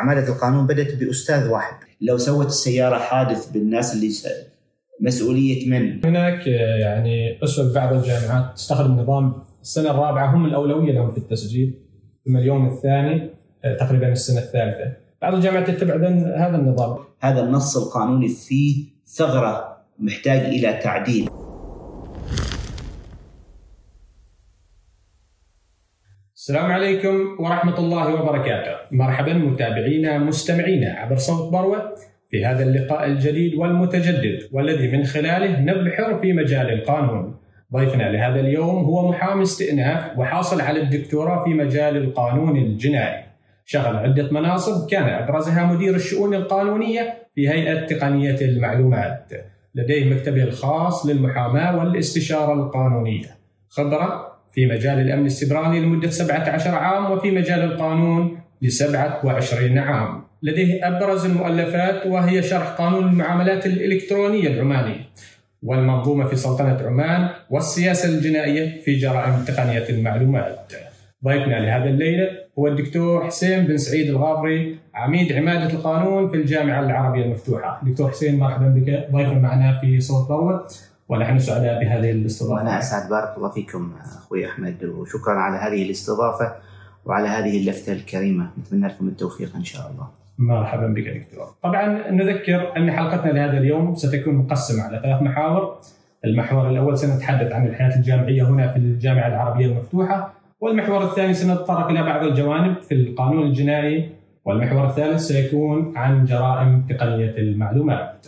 عمالة القانون بدأت بأستاذ واحد. لو سوت السيارة حادث بالناس اللي مسؤولية من؟ هناك يعني أسس بعض الجامعات تستخدم نظام السنة الرابعة هم الأولوية لهم في التسجيل ثم اليوم الثاني تقريبا السنة الثالثة. بعض الجامعات تتبع هذا النظام. هذا النص القانوني فيه ثغرة محتاج إلى تعديل. السلام عليكم ورحمة الله وبركاته. مرحبا متابعينا مستمعينا عبر صوت بروة في هذا اللقاء الجديد والمتجدد والذي من خلاله نبحر في مجال القانون. ضيفنا لهذا اليوم هو محامي استئناف وحاصل على الدكتوراه في مجال القانون الجنائي. شغل عدة مناصب كان أبرزها مدير الشؤون القانونية في هيئة تقنية المعلومات. لديه مكتبه الخاص للمحاماة والاستشارة القانونية. خبرة في مجال الأمن السبراني لمدة 17 عام وفي مجال القانون ل 27 عام. لديه أبرز المؤلفات وهي شرح قانون المعاملات الإلكترونية العماني والمنظومة في سلطنة عمان والسياسة الجنائية في جرائم تقنية المعلومات. ضيفنا لهذا الليلة هو الدكتور حسين بن سعيد الغافري عميد عمادة القانون في الجامعة العربية المفتوحة. دكتور حسين مرحبا بك. ضيفنا معنا في صوت ضوء ونحن سعداء بهذه الاستضافة. وأنا أسعد بارك الله فيكم أخوي أحمد وشكرا على هذه الاستضافة وعلى هذه اللفتة الكريمة. نتمنى لكم التوفيق إن شاء الله. مرحبا بك دكتور. طبعا نذكر أن حلقتنا لهذا اليوم ستكون مقسمة على ثلاث محاور. المحور الأول سنتحدث عن الحياة الجامعية هنا في الجامعة العربية المفتوحة والمحور الثاني سنتطرق إلى بعض الجوانب في القانون الجنائي والمحور الثالث سيكون عن جرائم تقنية المعلومات.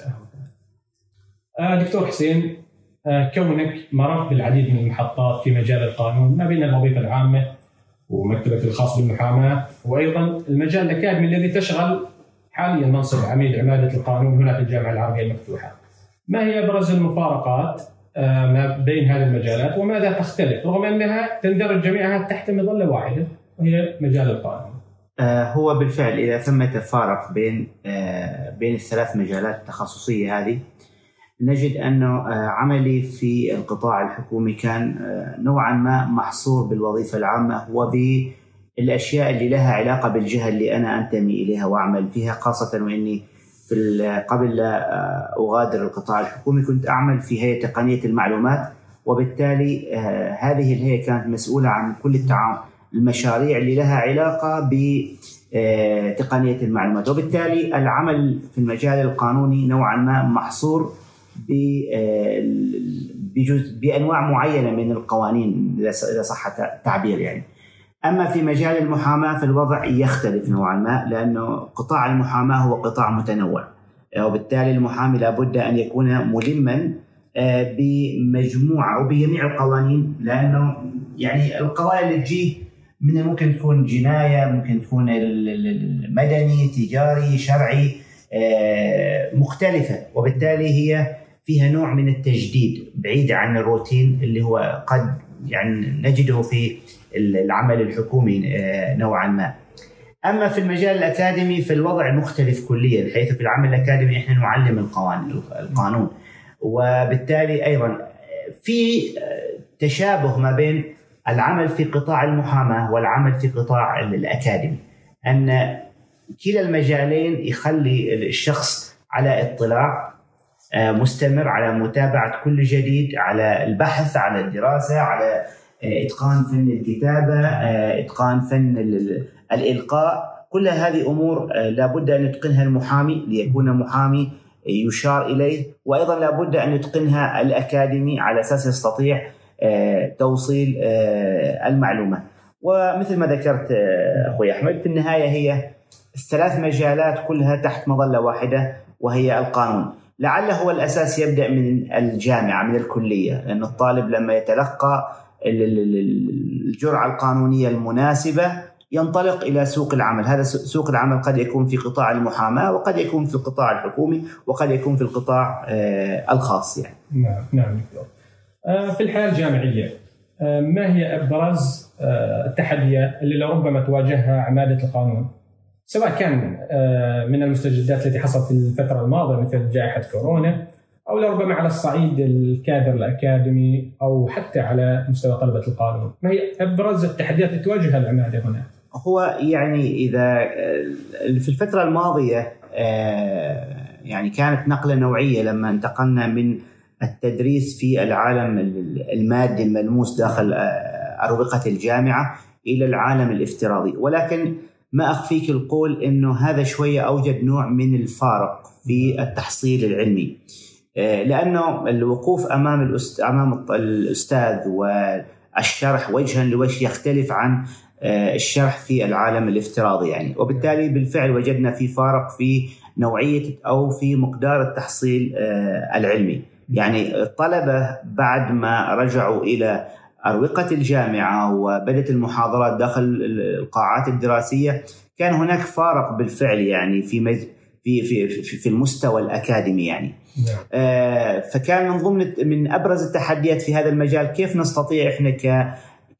آه، دكتور حسين كونك مررت بالعديد من المحطات في مجال القانون ما بين الوظيفة العامة ومكتبك الخاص بالمحاماة وأيضا المجال الأكاديمي الذي تشغل حاليا منصب عميد عمادة القانون هنا في الجامعة العربية المفتوحة. ما هي أبرز المفارقات آه، ما بين هذه المجالات وماذا تختلف رغم أنها تندرج جميعها تحت مظلة واحدة وهي مجال القانون. آه، هو بالفعل إذا ثمة فارق بين بين الثلاث مجالات التخصصية هذه نجد أنه آه، عملي في القطاع الحكومي كان آه، نوعا ما محصور بالوظيفة العامة وبالأشياء اللي لها علاقة بالجهة اللي أنا أنتمي إليها وأعمل فيها خاصة وإني في قبل لا آه، أغادر القطاع الحكومي كنت أعمل في هيئة تقنية المعلومات وبالتالي هذه الهيئة كانت مسؤولة عن كل التعاون المشاريع اللي لها علاقة بتقنية المعلومات. وبالتالي العمل في المجال القانوني نوعا ما محصور بأنواع معينة من القوانين إذا صح التعبير يعني. أما في مجال المحاماة فالوضع يختلف نوعا ما لأنه قطاع المحاماة هو قطاع متنوع وبالتالي المحامي لابد أن يكون ملما آه، بمجموعة أو بجميع القوانين لأنه يعني القضايا اللي تجيه من ممكن تكون جناية ممكن تكون مدني تجاري شرعي آه، مختلفة وبالتالي هي فيها نوع من التجديد بعيد عن الروتين اللي هو قد يعني نجده في العمل الحكومي آه، نوعا ما. أما في المجال الأكاديمي فالوضع مختلف كليا حيث في العمل الأكاديمي إحنا نعلم القوانين القانون وبالتالي أيضا في تشابه ما بين العمل في قطاع المحاماة والعمل في قطاع الأكاديمي أن كلا المجالين يخلي الشخص على اطلاع مستمر على متابعة كل جديد على البحث على الدراسة على آه، إتقان فن الكتابة آه، إتقان فن الإلقاء. كل هذه أمور لابد أن يتقنها المحامي ليكون محامي يشار إليه وأيضا لابد أن يتقنها الأكاديمي على أساس يستطيع توصيل المعلومة. ومثل ما ذكرت أخوي أحمد في النهاية هي الثلاث مجالات كلها تحت مظلة واحدة وهي القانون. لعل هو الأساس يبدأ من الجامعة من الكلية لأن الطالب لما يتلقى الجرعة القانونية المناسبة ينطلق إلى سوق العمل، هذا سوق العمل قد يكون في قطاع المحاماة وقد يكون في القطاع الحكومي وقد يكون في القطاع آه، الخاص يعني. نعم نعم دكتور. آه، في الحياة الجامعية آه، ما هي أبرز التحديات اللي لربما تواجهها عمادة القانون سواء كان آه، من المستجدات التي حصلت في الفترة الماضية مثل جائحة كورونا أو لربما على الصعيد الكادر الأكاديمي أو حتى على مستوى طلبة القانون ما هي أبرز التحديات التي تواجه العمادة هنا؟ هو يعني إذا في الفترة الماضية يعني كانت نقلة نوعية لما انتقلنا من التدريس في العالم المادي الملموس داخل أروقة الجامعة إلى العالم الافتراضي ولكن ما أخفيك القول إنه هذا شوية أوجد نوع من الفارق في التحصيل العلمي. آه، لأنه الوقوف أمام أمام الأستاذ والشرح وجها لوجه يختلف عن آه، الشرح في العالم الافتراضي يعني. وبالتالي بالفعل وجدنا في فارق في نوعية أو في مقدار التحصيل آه، العلمي. يعني الطلبه بعد ما رجعوا إلى أروقة الجامعة وبدت المحاضرات داخل القاعات الدراسية كان هناك فارق بالفعل يعني في مز... في في في المستوى الأكاديمي يعني نعم. آه فكان من ضمن من أبرز التحديات في هذا المجال كيف نستطيع إحنا ك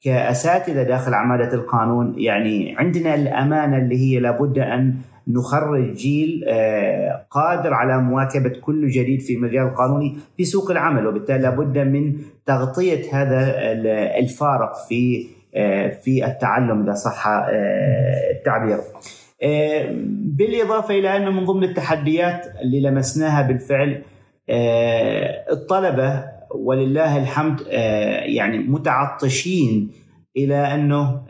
كأساتذة داخل عمادة القانون يعني عندنا الأمانة اللي هي لابد أن نخرج جيل آه، قادر على مواكبة كل جديد في المجال القانوني في سوق العمل وبالتالي لابد من تغطية هذا الفارق في آه، في التعلم إذا صح آه، التعبير. بالإضافة إلى أنه من ضمن التحديات اللي لمسناها بالفعل الطلبة ولله الحمد يعني متعطشين إلى أنه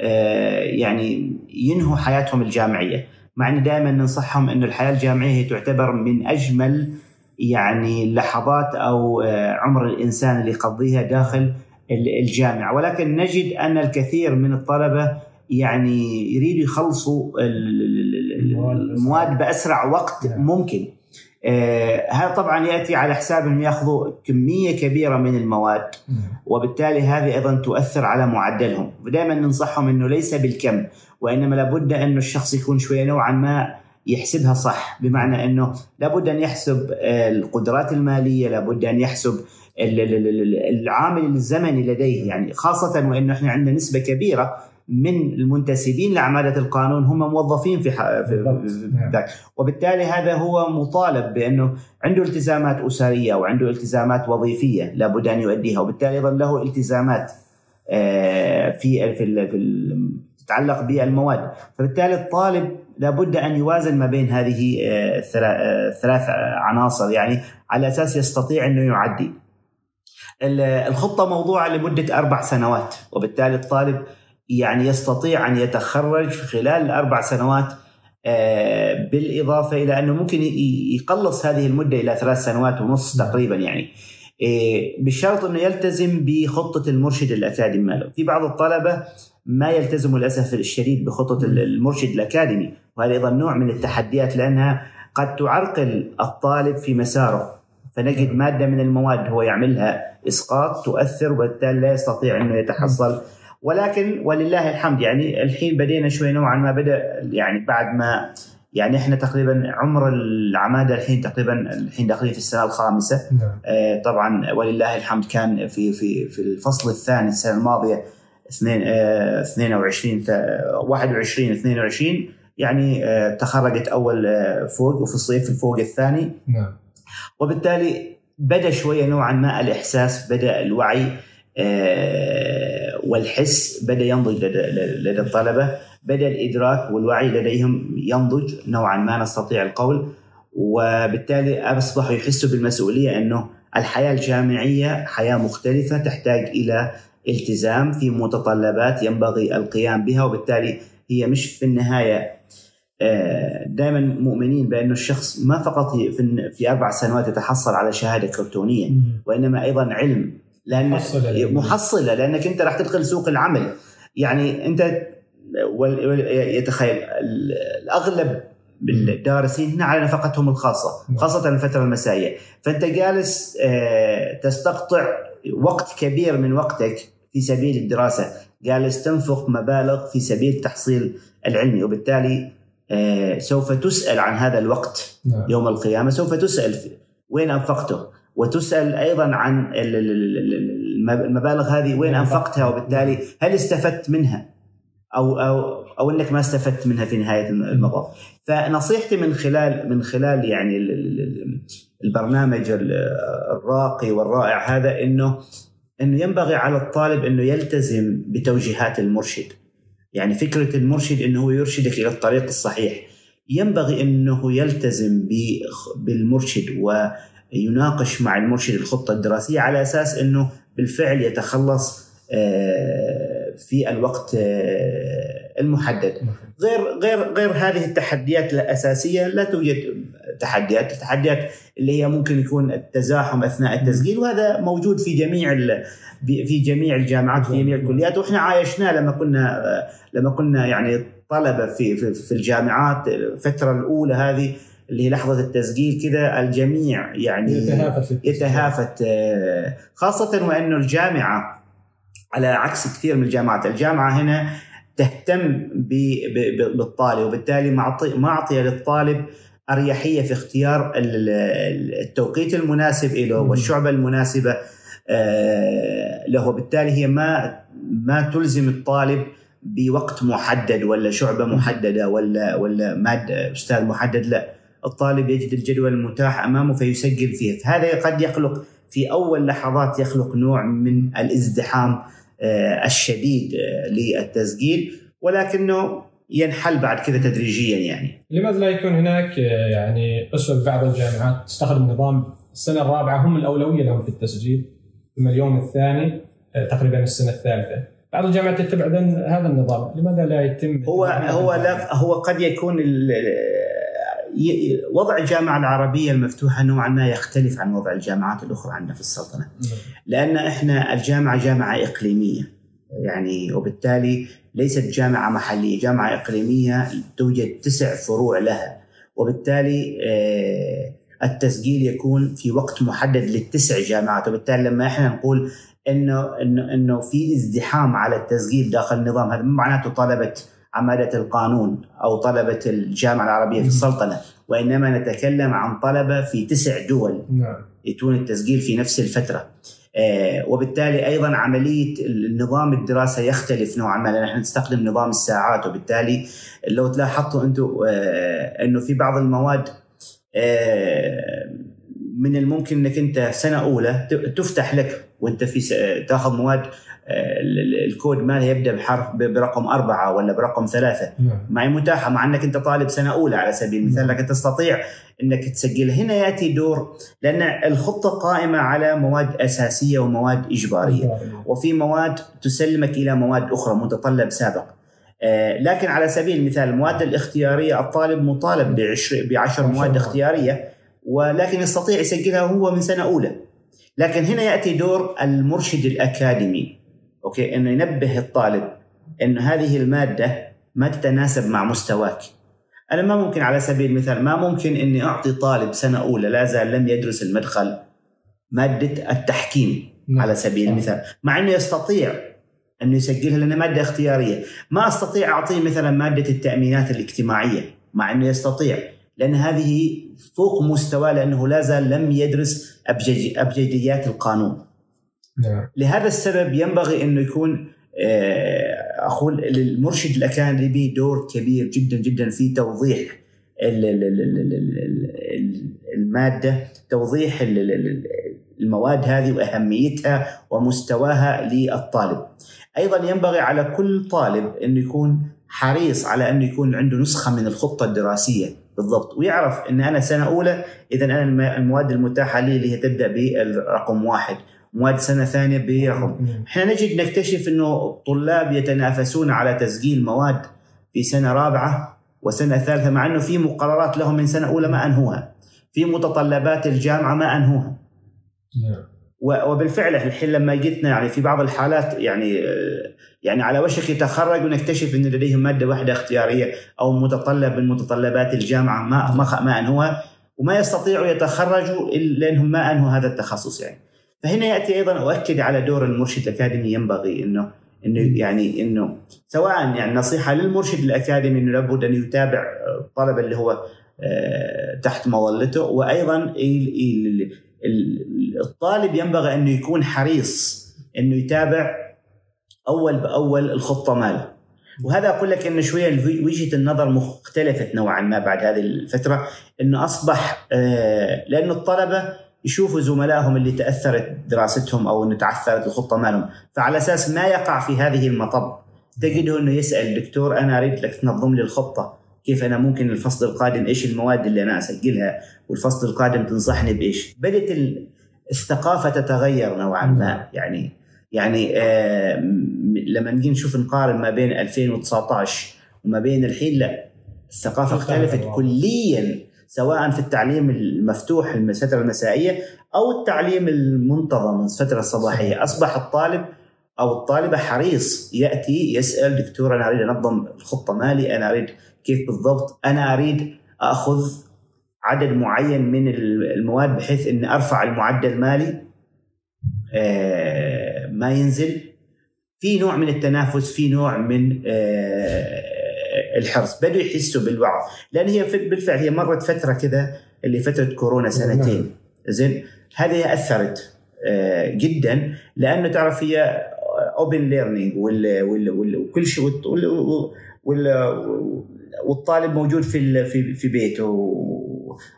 يعني ينهوا حياتهم الجامعية مع إن دائما ننصحهم إنه الحياة الجامعية هي تعتبر من أجمل يعني اللحظات أو آه، عمر الإنسان اللي يقضيها داخل الجامعة ولكن نجد أن الكثير من الطلبة يعني يريدوا يخلصوا المواد بأسرع وقت نعم. ممكن هذا طبعا يأتي على حساب إنهم يأخذوا كمية كبيرة من المواد نعم. وبالتالي هذه أيضا تؤثر على معدلهم ودائما ننصحهم إنه ليس بالكم وإنما لابد انه الشخص يكون شوية نوعا ما يحسبها صح بمعنى إنه لابد أن يحسب القدرات المالية لابد أن يحسب العامل الزمني لديه يعني خاصة وإنه إحنا عندنا نسبة كبيرة من المنتسبين لعمالة القانون هم موظفين في, في ذاك. وبالتالي هذا هو مطالب بأنه عنده التزامات أسرية وعنده التزامات وظيفية لابد أن يؤديها وبالتالي أيضا له التزامات آه، في في تتعلق بالمواد. فبالتالي الطالب لابد أن يوازن ما بين هذه آه، الثلاث آه، عناصر. يعني على أساس يستطيع أنه يعدي. الخطة موضوعة لمدة أربع سنوات وبالتالي الطالب يعني يستطيع أن يتخرج في خلال الأربع سنوات آه، بالإضافة إلى أنه ممكن يقلص هذه المدة إلى ثلاث سنوات ونص تقريبا يعني. بشرط أنه يلتزم بخطة المرشد الأكاديمي ماله. في بعض الطلبة ما يلتزموا للأسف الشديد بخطة المرشد الأكاديمي وهذا أيضا نوع من التحديات لأنها قد تعرقل الطالب في مساره. فنجد مادة من المواد هو يعملها إسقاط تؤثر وبالتالي لا يستطيع أنه يتحصل ولكن ولله الحمد يعني الحين بدينا شوي نوعا ما بدأ يعني بعد ما يعني إحنا تقريبا عمر العمادة الحين تقريبا الحين داخلين في السنة الخامسة. نعم. آه طبعا ولله الحمد كان في في في الفصل الثاني السنة الماضية 22 21 22 يعني آه تخرجت أول آه فوق وفي الصيف الفوق الثاني. نعم. وبالتالي بدأ شوية نوعا ما الإحساس بدأ الوعي آه، والحس بدأ ينضج لدى الطلبة بدأ الإدراك والوعي لديهم ينضج نوعا ما نستطيع القول. وبالتالي أصبحوا يحسوا بالمسؤولية أنه الحياة الجامعية حياة مختلفة تحتاج إلى التزام في متطلبات ينبغي القيام بها. وبالتالي هي مش في النهاية آه، دائما مؤمنين بانه الشخص ما فقط في أربع سنوات يتحصل على شهادة كرتونية وإنما أيضا علم. لأن محصلة محصلة لأنك أنت راح تدخل سوق العمل. يعني أنت يتخيل الأغلب الدارسين هنا على نفقتهم الخاصة. خاصة الفترة المسائية. فأنت جالس آه، تستقطع وقت كبير من وقتك في سبيل الدراسة. جالس تنفق مبالغ في سبيل التحصيل العلمي وبالتالي آه، سوف تسأل عن هذا الوقت نعم. يوم القيامة. سوف تسأل وين أنفقته. وتسأل أيضا عن المبالغ هذه وين أنفقتها وبالتالي هل استفدت منها؟ أو أو أو إنك ما استفدت منها في نهاية المطاف. فنصيحتي من خلال من خلال يعني البرنامج الراقي والرائع هذا انه إنه ينبغي على الطالب إنه يلتزم بتوجيهات المرشد. يعني فكرة المرشد إنه هو يرشدك إلى الطريق الصحيح. ينبغي إنه يلتزم بالمرشد ويناقش مع المرشد الخطة الدراسية على أساس إنه بالفعل يتخلص آه، في الوقت آه، المحدد. غير غير غير هذه التحديات الاساسيه لا توجد تحديات. التحديات اللي هي ممكن يكون التزاحم أثناء التسجيل وهذا موجود في جميع في جميع الجامعات في جميع الكليات. وإحنا عايشناه لما كنا لما كنا يعني طلبة في في, في الجامعات. الفترة الأولى هذه اللي هي لحظه التسجيل كذا الجميع يعني يتهافت يتهافت آه، خاصة وانه الجامعة على عكس كثير من الجامعات الجامعة هنا تهتم بالطالب وبالتالي معطية للطالب أريحية في اختيار التوقيت المناسب له والشعبة المناسبة آه، له. وبالتالي هي ما ما تلزم الطالب بوقت محدد ولا شعبة محددة ولا ولا مادة أستاذ محدد لا. الطالب يجد الجدول المتاح أمامه فيسجل فيه هذا قد يخلق في أول لحظات يخلق نوع من الازدحام آه، الشديد آه، للتسجيل ولكنه ينحل بعد كذا تدريجيا يعني. لماذا لا يكون هناك يعني اسوه بعض الجامعات تستخدم نظام السنة الرابعة هم الأولوية لهم في التسجيل ثم اليوم الثاني آه، تقريبا السنة الثالثة. بعض الجامعات تتبع هذا النظام، لماذا لا يتم هو هو لا هو قد يكون وضع الجامعة العربية المفتوحة نوعا ما يختلف عن وضع الجامعات الأخرى عندنا في السلطنة. نعم. لأن إحنا الجامعة جامعة إقليمية. يعني وبالتالي ليست جامعة محلية جامعة إقليمية توجد تسع فروع لها. وبالتالي آه، التسجيل يكون في وقت محدد للتسع جامعات. وبالتالي لما إحنا نقول إنه إنه إنه في ازدحام على التسجيل داخل النظام هذا معناته طلبة عماله القانون أو طلبة الجامعة العربية في السلطنة وإنما نتكلم عن طلبة في تسع دول نعم. يتون التسجيل في نفس الفترة آه وبالتالي أيضا عملية النظام الدراسة يختلف نوعا ما إحنا نستخدم نظام الساعات وبالتالي لو تلاحظتوا أنتم آه أنه في بعض المواد آه من الممكن إنك أنت سنة أولى تفتح لك وأنت في تاخذ مواد الكود مالها يبدأ بحرف برقم أربعة ولا برقم ثلاثة. نعم. معي متاحة مع إنك أنت طالب سنة أولى على سبيل المثال نعم. لكن تستطيع إنك تسجل. هنا يأتي دور لأن الخطة قائمة على مواد أساسية ومواد إجبارية. وفي مواد تسلمك إلى مواد أخرى متطلب سابق. آه، لكن على سبيل المثال المواد الاختيارية الطالب مطالب بعشر بعشر مواد اختيارية ولكن يستطيع يسجلها هو من سنة أولى. لكن هنا يأتي دور المرشد الأكاديمي. أوكي؟ إنه ينبه الطالب إنه هذه المادة ما تتناسب مع مستواك. أنا ما ممكن على سبيل المثال ما ممكن إني أعطي طالب سنة أولى لا زال لم يدرس المدخل مادة التحكيم نعم. على سبيل المثال. مع إنه يستطيع إنه يسجلها لأنها مادة اختيارية. ما أستطيع أعطيه مثلا مادة التأمينات الاجتماعية. مع إنه يستطيع لأن هذه فوق مستواه لأنه لا زال لم يدرس أبجديات القانون. نعم. لهذا السبب ينبغي انه يكون آه، أقول للمرشد الأكاديمي دور كبير جدا جدا في توضيح المادة توضيح المواد هذه وأهميتها ومستواها للطالب. أيضا ينبغي على كل طالب انه يكون حريص على انه يكون عنده نسخة من الخطة الدراسية بالضبط ويعرف أن أنا سنة أولى اذا أنا المواد المتاحة لي اللي هي تبدأ بالرقم واحد مواد سنة ثانية برقم إحنا نجد نكتشف انه الطلاب يتنافسون على تسجيل مواد في سنة رابعة وسنة ثالثة مع انه في مقررات لهم من سنة أولى ما أنهوها. في متطلبات الجامعة ما أنهوها. نعم. وبالفعل الحين لما جتنا يعني في بعض الحالات يعني يعني على وشك يتخرج ونكتشف إن لديهم مادة واحدة اختيارية أو متطلب من متطلبات الجامعة ما ما ما أنهوها. وما يستطيعوا يتخرجوا لانهم ما أنهوا هذا التخصص يعني. فهنا يأتي أيضا أؤكد على دور المرشد الأكاديمي ينبغي إنه إنه يعني إنه سواء يعني نصيحة للمرشد الأكاديمي إنه لابد أن يتابع الطلبه اللي هو آه، تحت مظلته وأيضا الطالب ينبغي أنه يكون حريص إنه يتابع أول بأول الخطة ماله. وهذا أقول لك إنه شوية وجهة النظر مختلفت نوعا ما بعد هذه الفترة إنه أصبح آه، لأنه الطلبة يشوفوا زملائهم اللي تأثرت دراستهم أو إنه تعثرت الخطة مالهم. فعلى أساس ما يقع في هذه المطب تجده إنه يسأل الدكتور أنا أريد لك تنظم لي الخطة. كيف أنا ممكن الفصل القادم إيش المواد اللي أنا أسجلها؟ والفصل القادم تنصحني بإيش؟ بدأت الثقافة تتغير نوعا ما. يعني يعني آه لما نجي نشوف نقارن ما بين 2019 وما بين الحين لا الثقافة اختلفت كليا. سواء في التعليم المفتوح الفترة المسائية أو التعليم المنتظم الفترة الصباحية. أصبح الطالب أو الطالبة حريص يأتي يسأل دكتور أنا أريد أنظم الخطه مالي أنا أريد كيف بالضبط؟ أنا أريد أخذ عدد معين من المواد بحيث إني أرفع المعدل المالي آه، ما ينزل. في نوع من التنافس في نوع من آه، الحرص بدوا يحسوا بالوعظ. لأن هي بالفعل هي مرت فترة كذا اللي فترة كورونا سنتين. زين؟ هذه أثرت آه، جدا. لأنه تعرف هي open learning وكل شيء والطالب موجود في في في بيته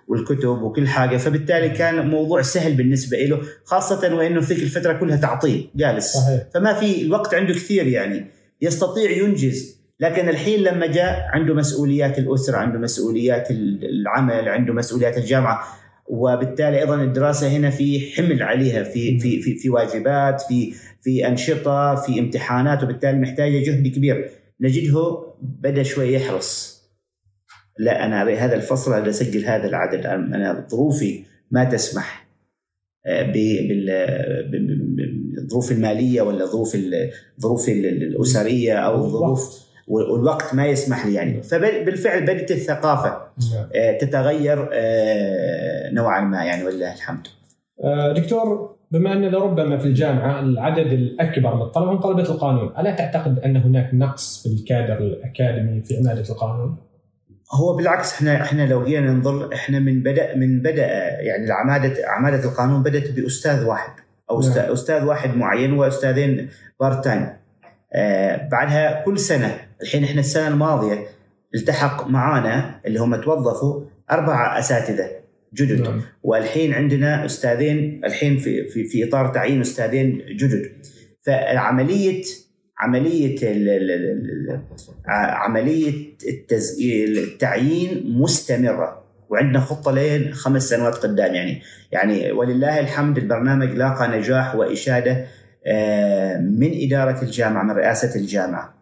والكتب وكل حاجة. فبالتالي كان موضوع سهل بالنسبة له خاصة وإنه ذيك الفترة كلها تعطيل جالس. صحيح. فما في الوقت عنده كثير يعني. يستطيع ينجز. لكن الحين لما جاء عنده مسؤوليات الأسرة عنده مسؤوليات العمل عنده مسؤوليات الجامعة وبالتالي أيضا الدراسة هنا في حمل عليها في في في, في واجبات في في أنشطة في امتحانات وبالتالي محتاجة جهد كبير. نجده بدأ شوي يحرص. لا أنا هذا الفصل أنا أسجل هذا العدد. أنا ظروفي ما تسمح آه، بالظروف المالية ولا ظروف الظروف الأسرية أو ظروف والوقت ما يسمح لي يعني فبالفعل بدأت الثقافة. آه، تتغير آه، نوعا ما يعني ولله الحمد دكتور بما أن لربما في الجامعة العدد الأكبر من الطلبة هم طلبة القانون، ألا تعتقد أن هناك نقص في الكادر الأكاديمي في عمادة القانون؟ هو بالعكس إحنا إحنا لو جينا ننظر إحنا من بدا من بدأ يعني العمادة عمادة القانون بدأت بأستاذ واحد أو نعم. أستاذ واحد معين وأستاذين part time. آه بعدها كل سنة الحين إحنا السنة الماضية التحق معانا اللي هم توظفوا أربع أساتذة جدد. نعم. والحين عندنا أستاذين الحين في في في إطار تعيين أستاذين جدد. فعملية عملية عملية التسجيل التعيين مستمرة. وعندنا خطة لين خمس سنوات قدام يعني. يعني ولله الحمد البرنامج لاقى نجاح وإشادة آه، من إدارة الجامعة من رئاسة الجامعة.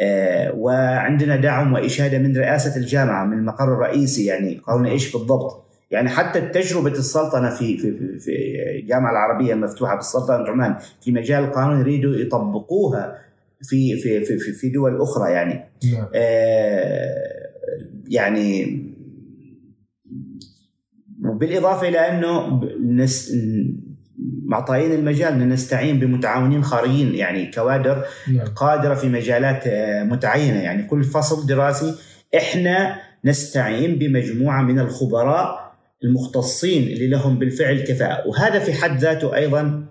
آه، وعندنا دعم وإشادة من رئاسة الجامعة من المقر الرئيسي يعني قالوا إيش بالضبط. يعني حتى تجربة السلطنة في في في الجامعة العربية المفتوحة بالسلطنة عمان في مجال القانون يريدوا يطبقوها في في في في دول أخرى يعني. نعم. آه يعني وبالاضافه إلى أنه نس معطيين المجال أن نستعين بمتعاونين خارجيين يعني كوادر نعم. قادرة في مجالات آه، متعينة يعني كل فصل دراسي إحنا نستعين بمجموعة من الخبراء المختصين اللي لهم بالفعل كفاءة وهذا في حد ذاته أيضا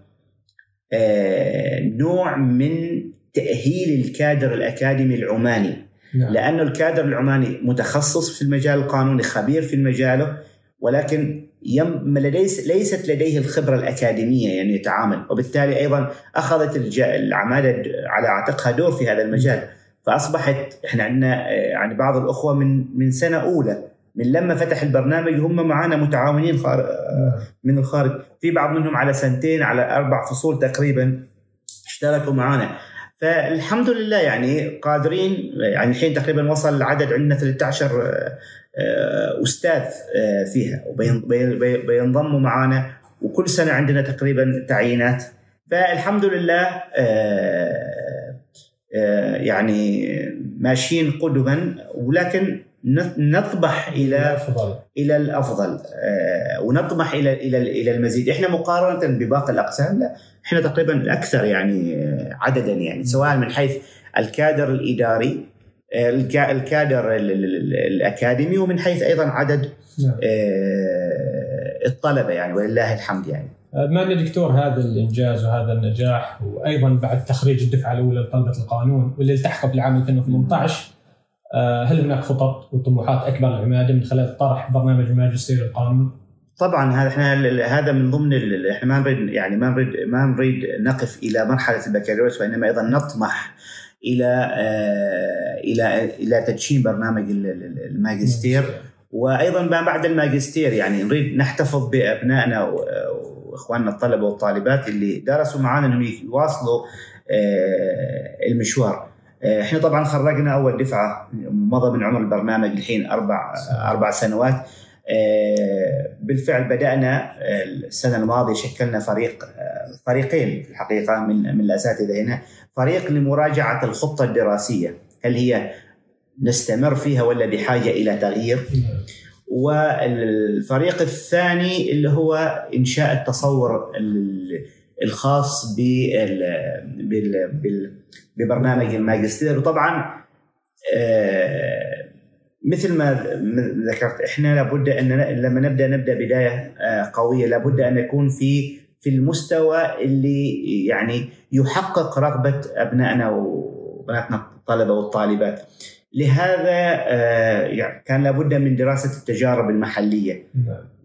آه، نوع من تأهيل الكادر الأكاديمي العماني نعم. لأن الكادر العماني متخصص في المجال القانوني خبير في مجاله ولكن يم ليس ليست لديه الخبرة الأكاديمية يعني يتعامل. وبالتالي أيضا أخذت العمالة على عاتقها دور في هذا المجال. فأصبحت إحنا عندنا يعني بعض الأخوة من من سنة أولى. من لما فتح البرنامج هم معنا متعاونين نعم. من الخارج. في بعض منهم على سنتين على أربع فصول تقريبا اشتركوا معنا فالحمد لله يعني قادرين يعني الحين تقريبا وصل العدد عندنا 13 آه، آه، أستاذ آه، فيها. وبينضموا معنا وكل سنة عندنا تقريبا تعيينات. فالحمد لله يعني ماشيين قدما ولكن نطمح إلى الأفضل. إلى الأفضل. ونطمح إلى إلى إلى المزيد. إحنا مقارنة بباقي الأقسام لا. إحنا تقريبا الأكثر يعني عددا يعني. سواء من حيث الكادر الإداري الكادر الأكاديمي ومن حيث أيضا عدد نعم. آه، الطلبة يعني ولله الحمد يعني. بما ان دكتور هذا الإنجاز وهذا النجاح وأيضا بعد تخريج الدفعة الأولى لطلبة القانون واللي التحقوا في العام 2018 آه، هل هناك خطط وطموحات أكبر للعماده من خلال طرح برنامج الماجستير القانون؟ طبعا هذا إحنا هذا من ضمن إحنا ما نريد يعني ما نريد ما نريد نقف إلى مرحلة البكالوريوس وإنما أيضا نطمح إلى إلى إلى تدشين برنامج الماجستير. وأيضا ما بعد الماجستير يعني نريد نحتفظ بأبنائنا وإخواننا الطلبة والطالبات اللي درسوا معنا إنهم يواصلوا المشوار. إحنا طبعا خرجنا أول دفعة مضى من عمر البرنامج الحين أربع أربع سنوات. بالفعل بدأنا السنة الماضية شكلنا فريق فريقين في الحقيقة من من الأساتذة هنا. فريق لمراجعة الخطة الدراسية هل هي نستمر فيها ولا بحاجة إلى تغيير؟ والفريق الثاني اللي هو إنشاء التصور الخاص ببرنامج الماجستير. وطبعا مثل ما ذكرت إحنا لابد أن لما نبدأ نبدأ بداية قوية لابد أن نكون في في المستوى اللي يعني يحقق رغبة أبنائنا وبناتنا الطلبة والطالبات. لهذا يعني كان لابد من دراسة التجارب المحلية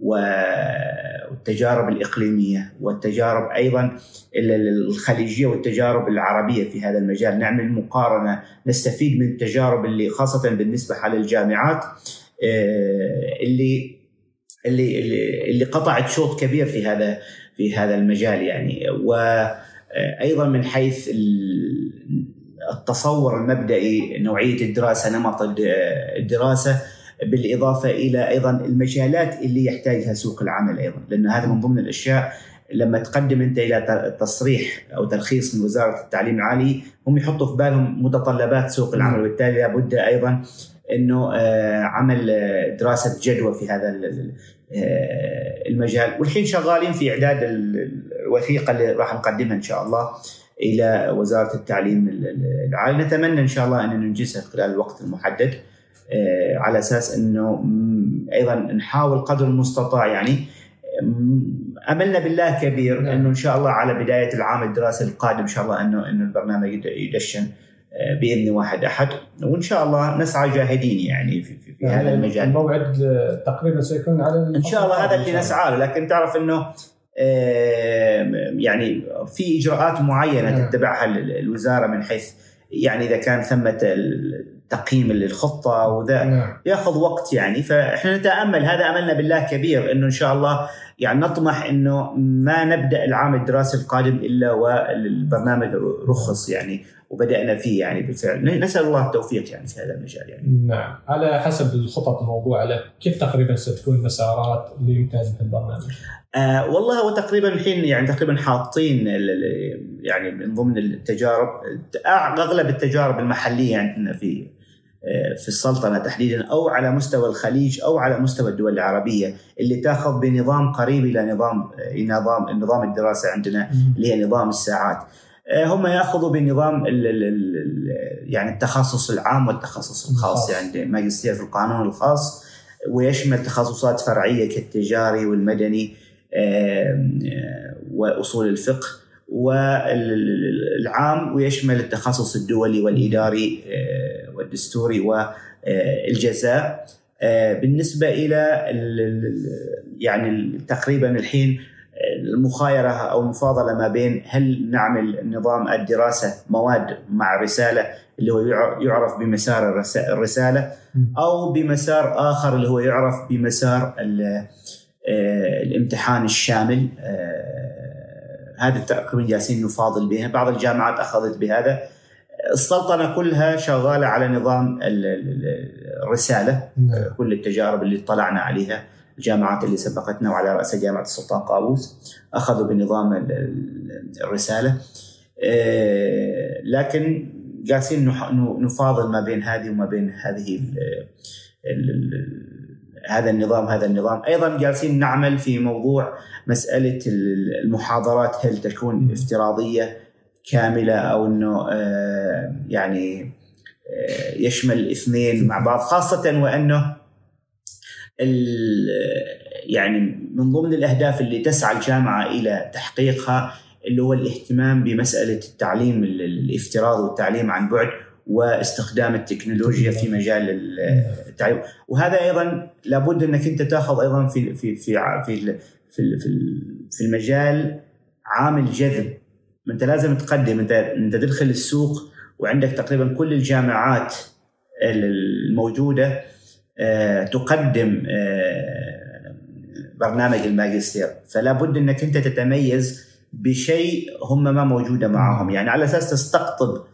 والتجارب الإقليمية والتجارب أيضا الخليجية والتجارب العربية في هذا المجال. نعمل مقارنة نستفيد من التجارب اللي خاصة بالنسبة على الجامعات اللي اللي اللي قطعت شوط كبير في هذا في هذا المجال يعني. وأيضا من حيث التصور المبدئي نوعية الدراسة نمط الدراسة بالإضافة إلى أيضا المجالات اللي يحتاجها سوق العمل أيضا. لأن هذا من ضمن الأشياء لما تقدم أنت إلى تصريح أو ترخيص من وزارة التعليم العالي هم يحطوا في بالهم متطلبات سوق العمل. وبالتالي لابد أيضا إنه عمل دراسة جدوى في هذا المجال. والحين شغالين في إعداد الوثيقة اللي راح نقدمها إن شاء الله. إلى وزارة التعليم العالي. نتمنى إن شاء الله أن ننجزها خلال الوقت المحدد. على أساس إنه أيضا نحاول قدر المستطاع يعني. أملنا بالله كبير نعم. إنه إن شاء الله على بداية العام الدراسي القادم إن شاء الله إنه إنه البرنامج يدشن بإذن واحد أحد. وإن شاء الله نسعى جاهدين يعني في, في, في يعني هذا المجال. الموعد تقريبا سيكون على إن شاء الله هذا اللي نسعى له. لكن تعرف إنه يعني في إجراءات معينة نعم. تتبعها الوزارة من حيث يعني إذا كان ثمة تقييم للخطة وذا نعم. ياخذ وقت يعني فإحنا نتأمل هذا أملنا بالله كبير إنه إن شاء الله يعني نطمح إنه ما نبدأ العام الدراسي القادم إلا والبرنامج رخص يعني وبدأنا فيه يعني بالفعل. نسأل الله التوفيق يعني في هذا المجال يعني. نعم. على حسب الخطط الموضوعة له كيف تقريبا ستكون المسارات لإنتاج البرنامج؟ آه والله هو تقريبا الحين يعني تقريبا حاطين يعني من ضمن التجارب أغلب التجارب المحلية عندنا في في السلطنة تحديدا أو على مستوى الخليج أو على مستوى الدول العربية اللي تأخذ بنظام قريب إلى نظام نظام النظام الدراسة عندنا اللي هي نظام الساعات. هم يأخذوا بنظام ال ال يعني التخصص العام والتخصص الخاص يعني ماجستير في القانون الخاص ويشمل تخصصات فرعية كالتجاري والمدني وأصول الفقه والعام ويشمل التخصص الدولي والإداري والدستوري والجزاء. بالنسبة إلى يعني تقريبا الحين المخايرة أو المفاضلة ما بين هل نعمل نظام الدراسة مواد مع رسالة اللي هو يعرف بمسار الرسالة أو بمسار آخر اللي هو يعرف بمسار الامتحان الشامل. هذا تقريبا جالسين نفاضل بها. بعض الجامعات أخذت بهذا. السلطنة كلها شغالة على نظام الرسالة كل التجارب اللي اطلعنا عليها الجامعات اللي سبقتنا وعلى رأس جامعة السلطان قابوس أخذوا بنظام الرسالة. لكن جالسين نفاضل ما بين هذه وما بين هذه هذا النظام هذا النظام. أيضا جالسين نعمل في موضوع مسألة المحاضرات هل تكون افتراضية كاملة أو إنه يعني يشمل اثنين مع بعض خاصة وإنه يعني من ضمن الأهداف اللي تسعى الجامعة إلى تحقيقها اللي هو الاهتمام بمسألة التعليم الافتراضي والتعليم عن بعد واستخدام التكنولوجيا في مجال التعليم. وهذا أيضا لابد إنك أنت تأخذ أيضا في في في في في, في المجال عامل جذب انت لازم تقدم. انت انت تدخل السوق وعندك تقريبا كل الجامعات الموجودة آه، تقدم آه، برنامج الماجستير. فلا بد انك انت تتميز بشيء هم ما موجودة معهم. يعني على أساس تستقطب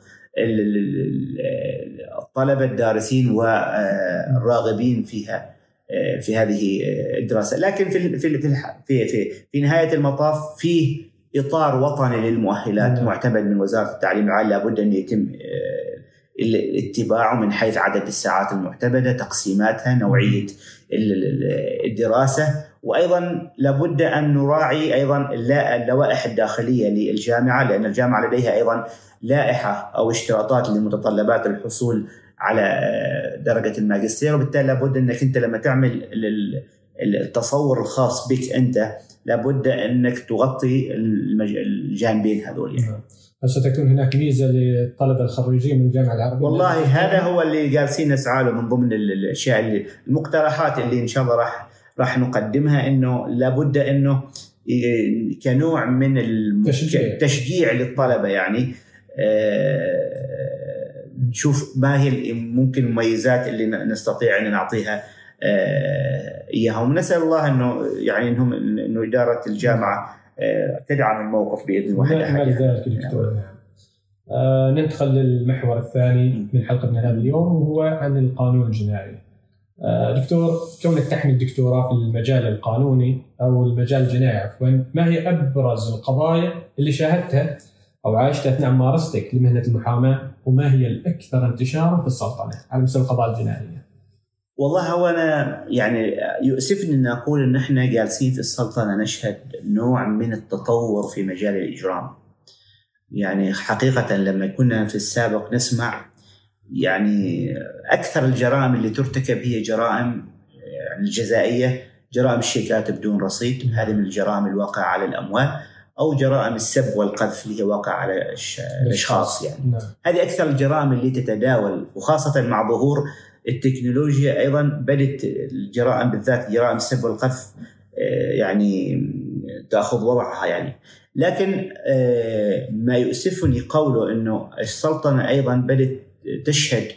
الطلبة الدارسين والراغبين فيها في هذه الدراسة. لكن في في في في, في نهاية المطاف فيه إطار وطني للمؤهلات نعم. معتمد من وزارة التعليم العالي لابد أن يتم اتباعه من حيث عدد الساعات المعتمدة، تقسيماتها، نوعية الدراسة، وأيضا لابد أن نراعي أيضا اللوائح الداخلية للجامعة لأن الجامعة لديها أيضا لائحة أو اشتراطات لمتطلبات الحصول على درجة الماجستير وبالتالي لابد أنك أنت لما تعمل التصور الخاص بك أنت لابد انك تغطي الجانبين هذول يعني. هل ستكون هناك ميزة للطلبة الخريجين من الجامعة العربية؟ والله هذا هو اللي جالسين نسعى له من ضمن الأشياء اللي المقترحات اللي إن شاء الله راح راح نقدمها إنه لابد إنه كنوع من التشجيع للطلبة يعني آه، نشوف ما هي ممكن المميزات اللي نستطيع أن نعطيها آه، اياها ونسال الله إنه يعني إنهم إنه إدارة الجامعة آه، تدعم الموقف بإذن الله نعم ذلك دكتور نعم. آه ندخل للمحور الثاني من حلقتنا هذا اليوم وهو عن القانون الجنائي. آه دكتور كونك تحمل الدكتوراه في المجال القانوني أو المجال الجنائي عفوا، ما هي أبرز القضايا اللي شاهدتها أو عاشتها أثناء ممارستك لمهنة المحاماة وما هي الأكثر انتشارا في السلطنة على مستوى القضايا الجنائية؟ والله هو أنا يعني يؤسفني ان أقول إن إحنا جالسين في السلطنة نشهد نوع من التطور في مجال الإجرام. يعني حقيقة لما كنا في السابق نسمع يعني أكثر الجرائم اللي ترتكب هي جرائم يعني الجزائية جرائم الشيكات بدون رصيد هذه من الجرائم الواقعة على الأموال أو جرائم السب والقذف اللي هي واقع على الأشخاص يعني نعم. هذه أكثر الجرائم اللي تتداول وخاصة مع ظهور التكنولوجيا أيضا بدت الجرائم بالذات جرائم السب والقذف آه، يعني تأخذ وضعها يعني. لكن آه، ما يؤسفني قوله إنه السلطنة أيضا بدات تشهد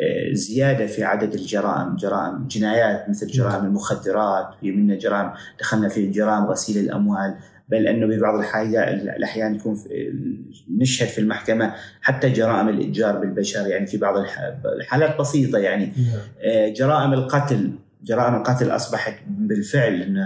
آه، زيادة في عدد الجرائم جرائم جنايات مثل جرائم المخدرات في منها جرائم دخلنا في جرائم غسيل الأموال. بل أنه ببعض الأحيان يكون نشهد في المحكمة حتى جرائم الإتجار بالبشر يعني في بعض الحالات بسيطة يعني نعم. آه، جرائم القتل جرائم القتل أصبحت بالفعل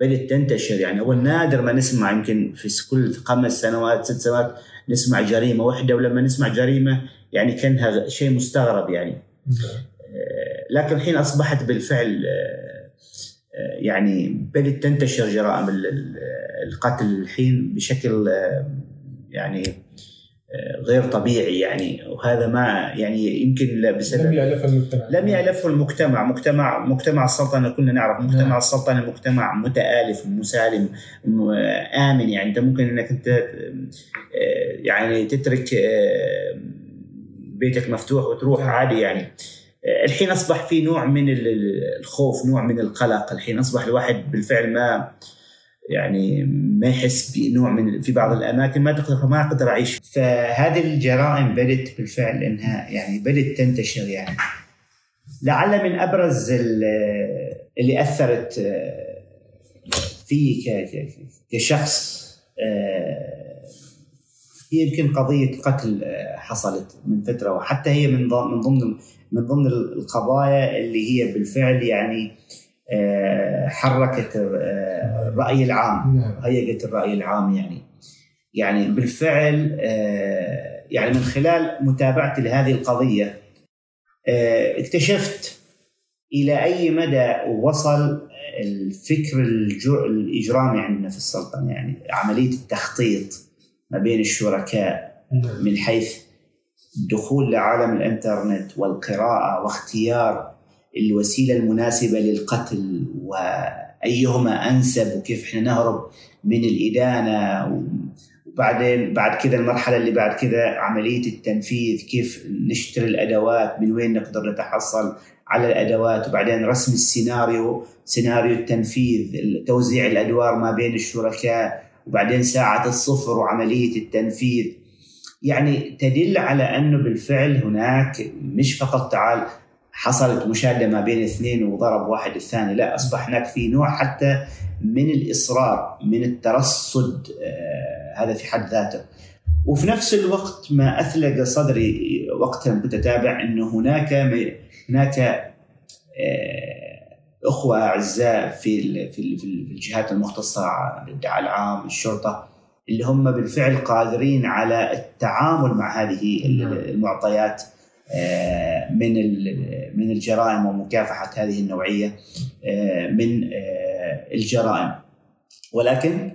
بدأت تنتشر يعني هو نادر ما نسمع يمكن في كل خمس سنوات ست سنوات نسمع جريمة واحدة ولما نسمع جريمة يعني كأنها شيء مستغرب يعني نعم. آه، لكن الحين أصبحت بالفعل آه، يعني بدات تنتشر جرائم القتل الحين بشكل يعني غير طبيعي يعني. وهذا ما يعني يمكن بسبب لم يألفه المجتمع. لم يألفه المجتمع. مجتمع مجتمع السلطنه كلنا نعرف. مجتمع نعم. السلطنه مجتمع متآلف مسالم آمن يعني. انت ممكن انك انت يعني تترك بيتك مفتوح وتروح نعم. عادي يعني. الحين أصبح في نوع من الخوف نوع من القلق. الحين أصبح الواحد بالفعل ما يعني ما يحس بنوع من في بعض الأماكن ما تقدر ما أقدر أعيش. فهذه الجرائم بدت بالفعل إنها يعني بدت تنتشر يعني. لعل من أبرز اللي أثرت في كشخص هي يمكن قضية قتل حصلت من فترة وحتى هي من ضمن من ضمن القضايا اللي هي بالفعل يعني آه، حركت آه، الرأي العام نعم. هيئت الرأي العام يعني يعني بالفعل آه، يعني من خلال متابعتي لهذه القضية اكتشفت إلى أي مدى وصل الفكر الإجرامي عندنا في السلطنة يعني عملية التخطيط ما بين الشركاء نعم. من حيث الدخول لعالم الانترنت والقراءة واختيار الوسيلة المناسبة للقتل وأيهما أنسب وكيف إحنا نهرب من الإدانة وبعدين بعد كذا المرحلة اللي بعد كذا عملية التنفيذ كيف نشتري الأدوات من وين نقدر نتحصل على الأدوات وبعدين رسم السيناريو سيناريو التنفيذ توزيع الأدوار ما بين الشركاء وبعدين ساعة الصفر وعملية التنفيذ. يعني تدل على أنه بالفعل هناك مش فقط تعال حصلت مشادة ما بين اثنين وضرب واحد الثاني لا أصبح هناك في نوع حتى من الإصرار من الترصد آه هذا في حد ذاته. وفي نفس الوقت ما اثلق صدري وقتها كنت أتابع أنه هناك هناك آه أخوة أعزاء في في الجهات المختصة الادعاء العام الشرطة اللي هم بالفعل قادرين على التعامل مع هذه المعطيات آه، من من الجرائم ومكافحة هذه النوعية آه، من آه، الجرائم. ولكن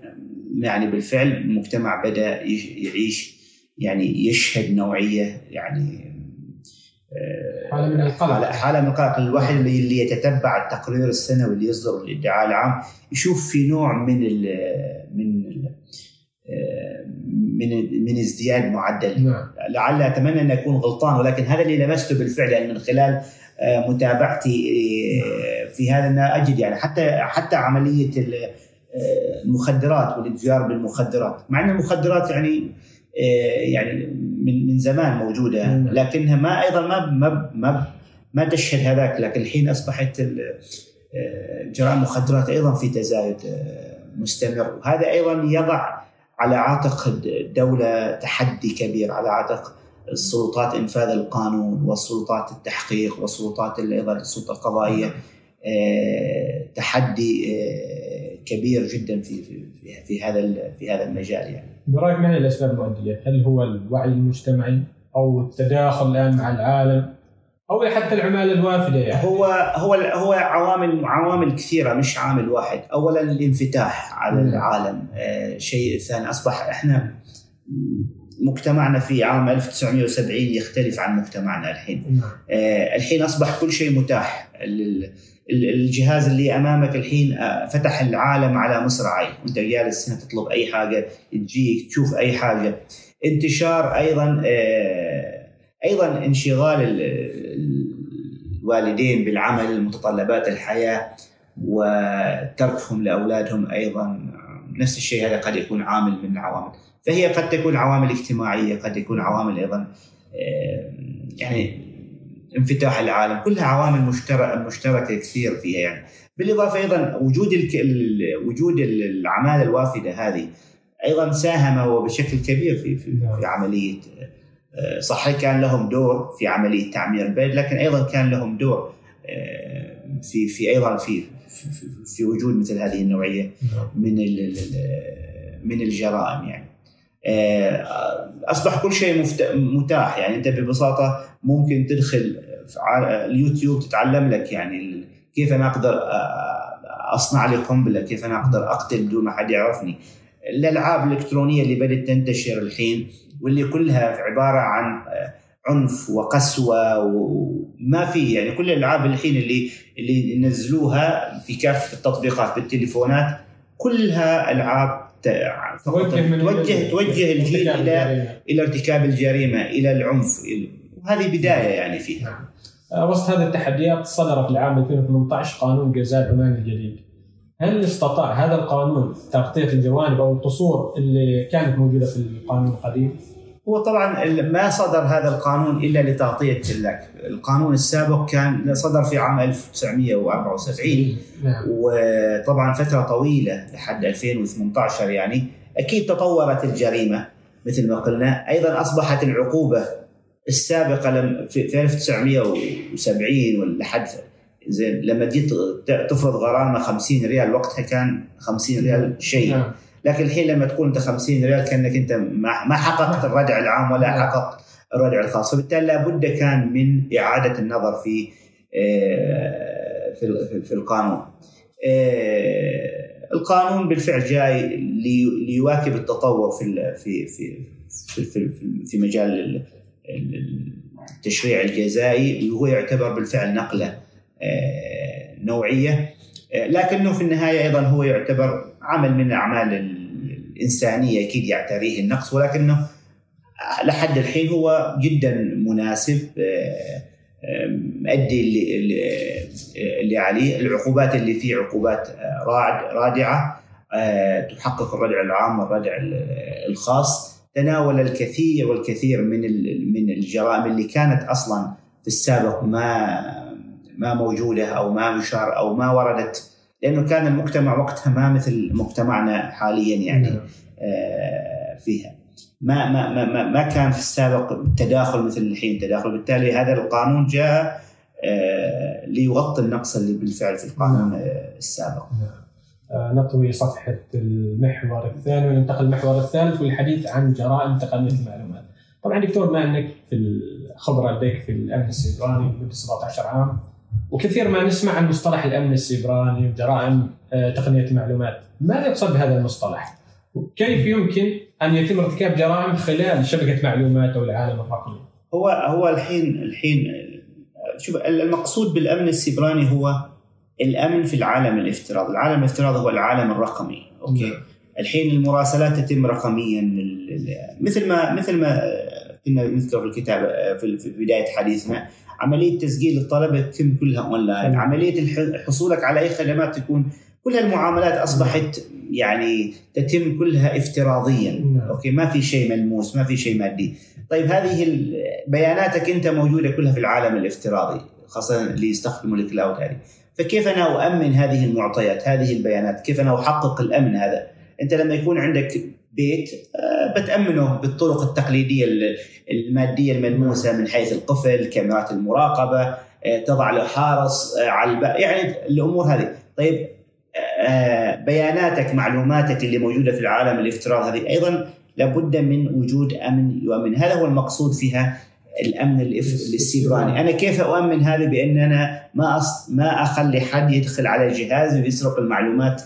يعني بالفعل المجتمع بدأ يعيش يعني يشهد نوعية يعني حالة من القلق. حالة من القلق. الواحد اللي يتتبع التقرير السنوي اللي يصدر للادعاء العام يشوف في نوع من ال من ال من من ازدياد معدل نعم. لعل أتمنى أن أكون غلطان ولكن هذا اللي لمسته بالفعل يعني من خلال آه، متابعتي آه، في هذا أن أجد يعني حتى حتى عملية آه، المخدرات والإتجار بالمخدرات مع أن المخدرات يعني يعني من من زمان موجودة نعم. لكنها ما أيضا ما ما ما ما تشهد هذاك لكن الحين أصبحت جرائم المخدرات أيضا في تزايد مستمر وهذا أيضا يضع على عاتق الدولة تحدي كبير على عاتق السلطات إنفاذ القانون والسلطات التحقيق والسلطات أيضا السلطة القضائية آه، تحدي آه، كبير جدا في في في هذا في هذا المجال يعني. برأيك ما هي الأسباب المؤدية؟ هل هو الوعي المجتمعي أو التداخل الآن مع العالم أو حتى العمالة الوافدة يعني. هو هو هو عوامل عوامل كثيرة مش عامل واحد، اولا الانفتاح على العالم، آه شيء ثاني أصبح إحنا مجتمعنا في عام 1970 يختلف عن مجتمعنا الحين. آه الحين أصبح كل شيء متاح. الجهاز اللي أمامك الحين آه، فتح العالم على مصراعي وأنت جالس هنا تطلب أي حاجة تجيك تشوف أي حاجة. انتشار أيضا آه، أيضا انشغال الوالدين بالعمل متطلبات الحياة وتركهم لأولادهم أيضا نفس الشيء هذا قد يكون عامل من العوامل. فهي قد تكون عوامل اجتماعية قد يكون عوامل أيضا يعني انفتاح العالم. كلها عوامل مشتركه مشتركة كثير فيها يعني. بالإضافة أيضا وجود وجود العماله الوافدة هذه أيضا ساهم بشكل كبير في في, في عملية آه، صحيح كان لهم دور في عملية تعمير البلد؟ لكن أيضا كان لهم دور آه، في في أيضا في في, في وجود مثل هذه النوعية نعم. من من الجرائم يعني. آه، أصبح كل شيء متاح يعني. أنت ببساطة ممكن تدخل على اليوتيوب تتعلم لك يعني كيف أنا أقدر أصنع لي قنبلة كيف أنا أقدر أقتل بدون ما حد يعرفني. الألعاب الإلكترونية اللي بدأت تنتشر الحين واللي كلها عبارة عن آه، عنف وقسوة وما في يعني كل الألعاب الحين اللي اللي نزلوها في كافة التطبيقات بالتليفونات كلها ألعاب توجه توجه توجه الجيل إلى إلى ارتكاب الجريمة إلى العنف وهذه بداية يعني فيها نعم. آه، وسط هذه التحديات صدر في العام 2018 قانون جزاء العمال الجديد هل استطاع هذا القانون تغطية الجوانب أو القصور اللي كانت موجودة في القانون القديم؟ هو طبعا ما صدر هذا القانون إلا لتغطية القانون السابق كان صدر في عام 1974 نعم. وطبعا فترة طويلة لحد 2018 يعني أكيد تطورت الجريمة مثل ما قلنا أيضا أصبحت العقوبة السابقة في 1970 ولا حد زين لما جيت تفرض غرامة 50 ريال وقتها كان 50 ريال شيء نعم. لكن الحين لما تقول أنت 50 ريال كأنك أنت ما حققت الردع العام ولا نعم. حققت الردع الخاص. فبالتالي لابد كان من إعادة النظر في آه، في في القانون. آه، القانون بالفعل جاي ليواكب التطور في في في في في مجال التشريع الجزائي وهو يعتبر بالفعل نقلة آه، نوعية. لكنه في النهاية أيضا هو يعتبر عمل من الأعمال الإنسانية أكيد يعتريه النقص ولكنه لحد الحين هو جدا مناسب مؤدي اللي, اللي عليه العقوبات اللي فيه عقوبات رادعة تحقق الردع العام والردع الخاص. تناول الكثير والكثير من من الجرائم اللي كانت أصلا في السابق ما ما موجودة أو ما يشار أو ما وردت لأنه كان المجتمع وقتها ما مثل مجتمعنا حاليا يعني نعم. آه، فيها ما ما ما ما كان في السابق تداخل مثل الحين تداخل بالتالي هذا القانون جاء آه، ليغطي النقص اللي بالفعل في القانون نعم. السابق. نعم. نطوي صفحة المحور الثاني وننتقل للمحور الثالث والحديث عن جرائم تقنية المعلومات. طبعا دكتور ما إنك في الخبرة لديك في الامن السيبراني لمدة 17 عام وكثير ما نسمع عن مصطلح الأمن السيبراني وجرائم آه، تقنية المعلومات، ماذا يقصد بهذا المصطلح؟ وكيف يمكن أن يتم ارتكاب جرائم خلال شبكة معلومات أو العالم الرقمي؟ هو هو الحين الحين شوف المقصود بالأمن السيبراني هو الأمن في العالم الافتراضي، العالم الافتراضي هو العالم الرقمي، okay؟ نعم. الحين المراسلات تتم رقميا مثل ما مثل ما كنا نذكر في الكتاب في بداية حديثنا عملية تسجيل الطلبة تتم كلها اونلاين، عملية حصولك على أي خدمات تكون كل المعاملات أصبحت يعني تتم كلها افتراضيا. نعم. okay ما في شيء ملموس ما في شيء مادي. طيب هذه بياناتك أنت موجودة كلها في العالم الافتراضي خاصة اللي يستخدموا الكلاود هذه. فكيف أنا أؤمن هذه المعطيات هذه البيانات؟ كيف أنا أحقق الأمن هذا؟ أنت لما يكون عندك بيت آه، بتأمنه بالطرق التقليدية المادية الملموسة من حيث القفل كاميرات المراقبة آه، تضع له حارس آه، على الباب يعني الأمور هذه. طيب بياناتك معلوماتك اللي موجودة في العالم الافتراض هذه أيضا لابد من وجود أمن يؤمن هذا هو المقصود فيها الأمن السيبراني أنا كيف أؤمن هذا بان أنا ما أص... ما أخلي حد يدخل على جهازي ويسرق المعلومات؟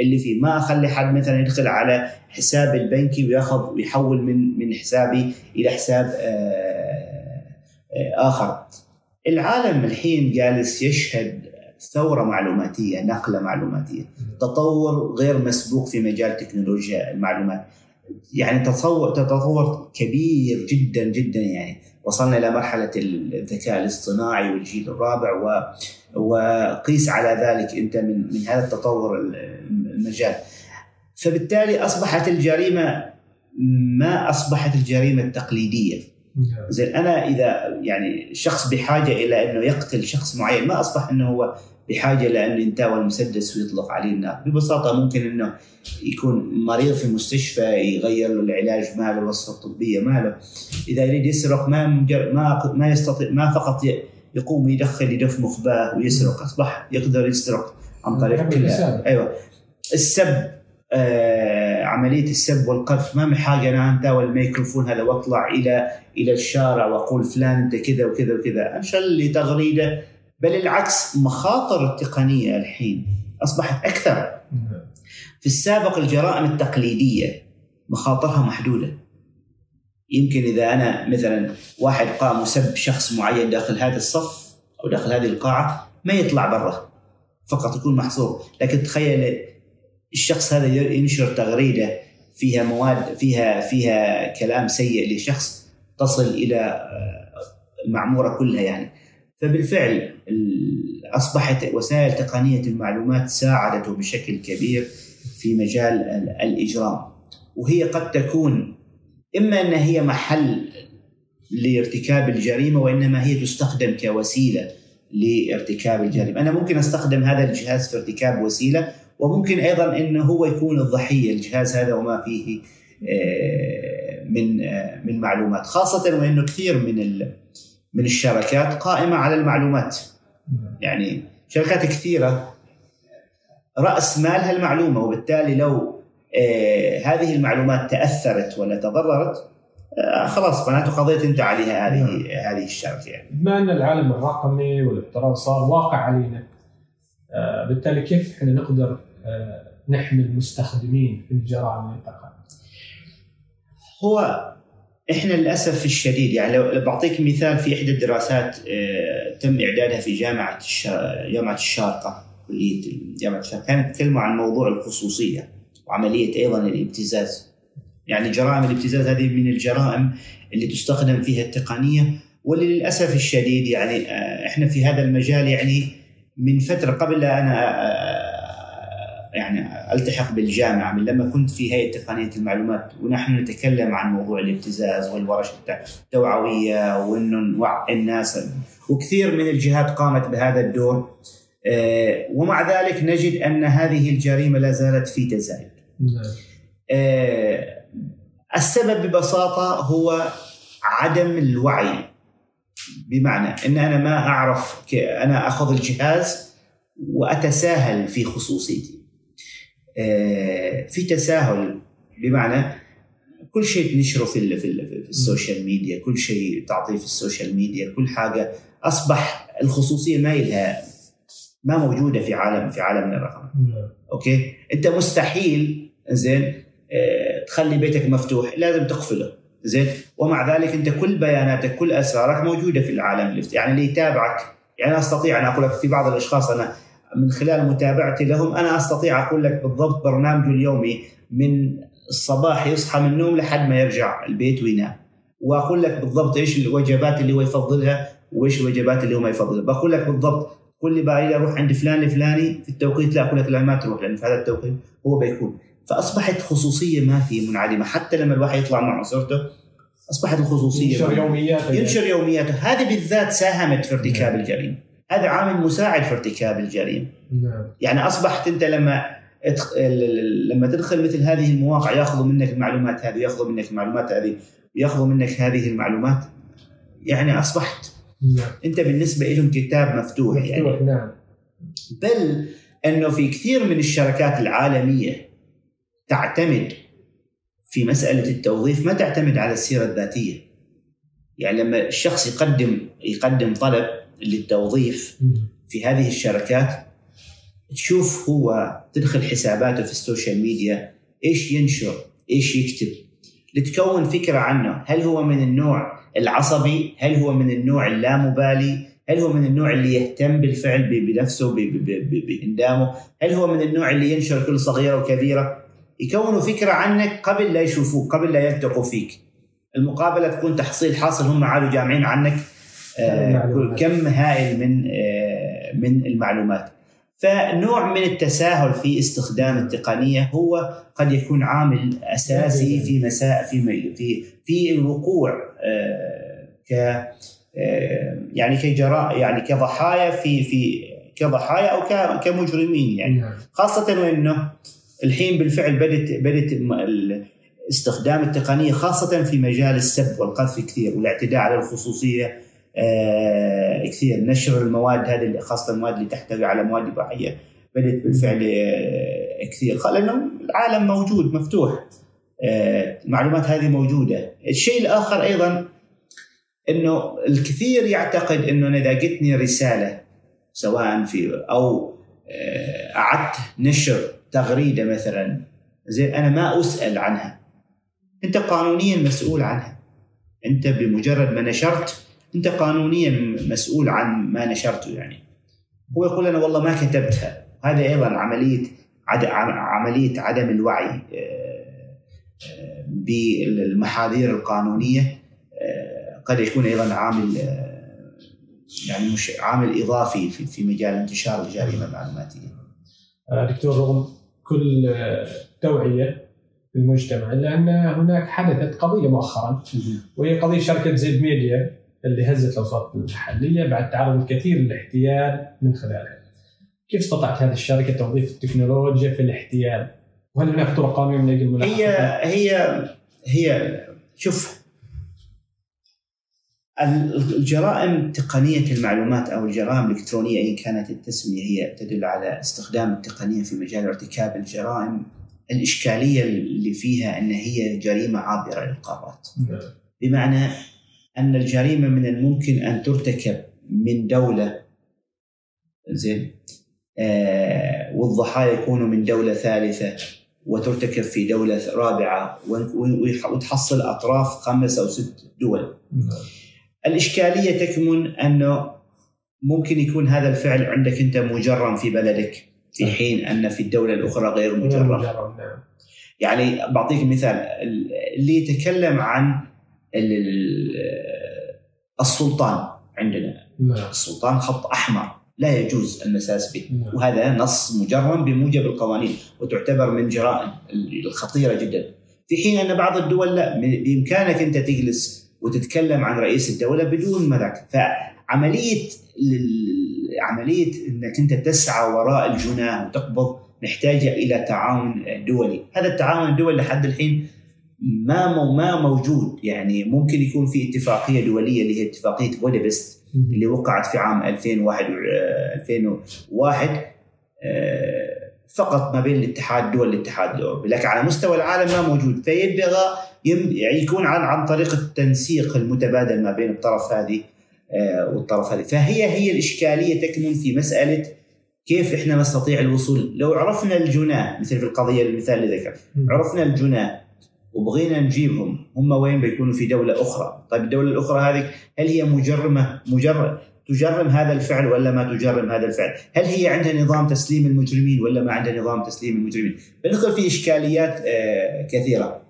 اللي فيه. ما أخلي حد مثلا يدخل على حساب البنكي وياخذ ويحول من من حسابي إلى حساب آه، آه، آخر. العالم الحين جالس يشهد ثورة معلوماتية نقلة معلوماتية. تطور غير مسبوق في مجال تكنولوجيا المعلومات. يعني تطور تطور كبير جدا جدا يعني. وصلنا إلى مرحلة الذكاء الاصطناعي والجيل الرابع و وقيس على ذلك. أنت من من هذا التطور المجال. فبالتالي أصبحت الجريمة ما أصبحت الجريمة التقليدية. نعم. زين أنا إذا يعني شخص بحاجة إلى إنه يقتل شخص معين ما أصبح إنه هو بحاجة لأنه ينتاول مسدس ويطلق عليه النار. ببساطة ممكن إنه يكون مريض في مستشفى يغير له العلاج ما له الوصفة الطبية ما له. إذا يريد يسرق ما ما ما يستطيع ما فقط يقوم يدخل يده في مخباه ويسرق أصبح يقدر يسرق عن طريق أيوه. السب آه عملية السب والقذف ما من حاجة. أنا انتاول الميكروفون هذا وأطلع إلى إلى الشارع وأقول فلان أنت كذا وكذا وكذا. انشر لي تغريدة. بل العكس مخاطر التقنية الحين أصبحت أكثر. في السابق الجرائم التقليدية مخاطرها محدودة. يمكن إذا أنا مثلا واحد قام وسب شخص معين داخل هذا الصف أو داخل هذه القاعة ما يطلع برا. فقط يكون محصور. لكن تخيل الشخص هذا ينشر تغريدة فيها مواد فيها فيها كلام سيء لشخص تصل إلى المعمورة كلها يعني. فبالفعل أصبحت وسائل تقنية المعلومات ساعدته بشكل كبير في مجال الإجرام. وهي قد تكون إما أن هي محل لارتكاب الجريمة وإنما هي تستخدم كوسيلة لارتكاب الجريمة، أنا ممكن أستخدم هذا الجهاز في ارتكاب وسيلة وممكن أيضا انه هو يكون الضحية الجهاز هذا وما فيه آه، من آه، من معلومات خاصة وإنه كثير من من الشركات قائمة على المعلومات يعني شركات كثيرة رأس مالها المعلومة وبالتالي لو آه هذه المعلومات تأثرت ولا تضررت خلاص معناته قضيت انت عليها هذه نعم. هذه الشركة يعني. بما أن العالم الرقمي والافتراض صار واقع علينا بالتالي كيف إحنا نقدر نحمي المستخدمين من الجرائم اللي هو إحنا للأسف الشديد يعني لو بعطيك مثال في إحدى الدراسات آه، تم إعدادها في جامعة جامعة الشارقة كلية جامعة الشارقة. كانت تتكلم عن موضوع الخصوصية وعملية أيضا الابتزاز. يعني جرائم الابتزاز هذه من الجرائم اللي تستخدم فيها التقنية واللي للأسف الشديد يعني آه، إحنا في هذا المجال يعني من فترة قبل أنا آه، يعني ألتحق بالجامعة من لما كنت في هيئة تقنية المعلومات ونحن نتكلم عن موضوع الابتزاز والورش التوعوية وإنه نوعي الناس وكثير من الجهات قامت بهذا الدور آه، ومع ذلك نجد أن هذه الجريمة لا زالت في تزايد. آه، السبب ببساطة هو عدم الوعي بمعنى إن أنا ما أعرف أنا أخذ الجهاز وأتساهل في خصوصيتي. آه، في تساهل بمعنى كل شيء تنشره في في, في ال social media، كل شيء تعطيه في ال social media، كل حاجة أصبح الخصوصية ما لها ما موجودة في عالم في عالمنا الرقمي. okay؟ أنت مستحيل زين آه، تخلي بيتك مفتوح، لازم تقفله. زين ومع ذلك أنت كل بياناتك كل أسرارك موجودة في العالم يعني اللي يتابعك يعني أستطيع أن أقول لك في بعض الأشخاص أنا من خلال متابعتي لهم أنا أستطيع أقول لك بالضبط برنامجه اليومي من الصباح يصحى من النوم لحد ما يرجع البيت وينام. وأقول لك بالضبط إيش الوجبات اللي هو يفضلها وإيش الوجبات اللي هو ما يفضلها. بقول لك بالضبط كل لي بقى أروح عند فلان الفلاني في التوقيت لا أقول لك لا ما تروح لأن في هذا التوقيت هو بيكون. فأصبحت خصوصية ما في منعدمة. حتى لما الواحد يطلع مع أسرته أصبحت الخصوصيه ينشر يومياته. ينشر يومياته. هذه بالذات ساهمت في ارتكاب نعم. الجريمة. هذا عامل مساعد في ارتكاب الجريمة. نعم. يعني أصبحت أنت لما لما تدخل مثل هذه المواقع ياخذوا منك المعلومات هذه ياخذوا منك المعلومات هذه ياخذوا منك هذه المعلومات. يعني أصبحت نعم. أنت بالنسبة لهم كتاب مفتوح, مفتوح يعني نعم. بل أنه في كثير من الشركات العالمية تعتمد في مسألة التوظيف ما تعتمد على السيرة الذاتية. يعني لما الشخص يقدم يقدم طلب للتوظيف في هذه الشركات تشوف هو تدخل حساباته في ال social media إيش ينشر إيش يكتب لتكون فكرة عنه. هل هو من النوع العصبي؟ هل هو من النوع اللامبالي؟ هل هو من النوع اللي يهتم بالفعل بنفسه بهندامه هل هو من النوع اللي ينشر كل صغيرة وكبيرة؟ يكونوا فكرة عنك قبل لا يشوفوك قبل لا يلتقوا فيك. المقابلة تكون تحصيل حاصل هم عادوا جامعين عنك. كم هائل من آه من المعلومات. فنوع من التساهل في استخدام التقنية هو قد يكون عامل أساسي في مساء في في في الوقوع آه ك آه، يعني كجراء يعني كضحايا في في كضحايا أو كمجرمين يعني. نعم. خاصة وإنه الحين بالفعل بدت بدت استخدام التقنية خاصة في مجال السب والقذف كثير والاعتداء على الخصوصية آه كثير. نشر المواد هذه خاصة المواد اللي تحتوي على مواد إباحية. بدت بالفعل آه كثير. لأنه العالم موجود مفتوح. آه المعلومات هذه موجودة. الشيء الآخر أيضا إنه الكثير يعتقد إنه أنا إذا جتني رسالة سواء في أو آه، أعدت نشر تغريدة مثلا زين أنا ما أسأل عنها. أنت قانونيا مسؤول عنها. أنت بمجرد ما نشرت أنت قانونيا مسؤول عن ما نشرته يعني. هو يقول أنا والله ما كتبتها. هذا أيضا عملية عد... عملية عدم الوعي آه، آه، بالمحاذير القانونية آه، قد يكون أيضا عامل يعني مش عامل إضافي في في مجال انتشار الجريمه المعلوماتيه. دكتور رغم كل توعية في المجتمع الا ان هناك حدثت قضية مؤخرا وهي قضية شركة زد ميديا. اللي هزت الأوساط المحلية بعد تعرض الكثير للاحتيال من خلالها. كيف استطاعت هذه الشركة توظيف التكنولوجيا في الاحتيال؟ وهل هناك طرق قانونيه من أجل الملاحقه؟ هي هي هي شوف الجرائم تقنية المعلومات أو الجرائم الإلكترونية أي كانت التسمية هي تدل على استخدام التقنية في مجال ارتكاب الجرائم الإشكالية اللي فيها أن هي جريمة عابرة للقارات بمعنى أن الجريمة من الممكن أن ترتكب من دولة زين آه والضحايا يكونوا من دولة ثالثة وترتكب في دولة رابعة وتحصل أطراف خمس أو ست دول. الإشكالية تكمن أنه ممكن يكون هذا الفعل عندك أنت مجرم في بلدك في حين أن في الدولة الأخرى غير مجرم. نعم. يعني بعطيك مثال اللي يتكلم عن السلطان عندنا. نعم. السلطان خط أحمر. لا يجوز المساس به نعم. وهذا نص مجرم بموجب القوانين وتعتبر من جرائم الخطيرة جدا. في حين أن بعض الدول لا بإمكانك أنت تجلس وتتكلم عن رئيس الدولة بدون مذاك. فعملية عملية إنك أنت تسعى وراء الجناه وتقبض محتاجة إلى تعاون دولي. هذا التعاون الدولي لحد الحين ما ما موجود. يعني ممكن يكون في اتفاقية دولية اللي هي اتفاقية بودابست اللي وقعت في عام 2001 آه، 2001 آه، فقط ما بين الاتحاد دول الاتحاد. الاوروبي لكن على مستوى العالم ما موجود. فيبغى يعني يكون عن عن طريق التنسيق المتبادل ما بين الطرف هذه آه، والطرف هذه. فهي هي الإشكالية تكمن في مسألة كيف إحنا نستطيع الوصول. لو عرفنا الجناة مثل في القضية المثال اللي ذكر. عرفنا الجناة. وبغينا نجيبهم. هم وين بيكونوا؟ في دولة أخرى. طيب الدولة الأخرى هذه هل هي مجرمة؟ مجرد تجرم هذا الفعل ولا ما تجرم هذا الفعل؟ هل هي عندها نظام تسليم المجرمين ولا ما عندها نظام تسليم المجرمين؟ بندخل في إشكاليات آه، كثيرة.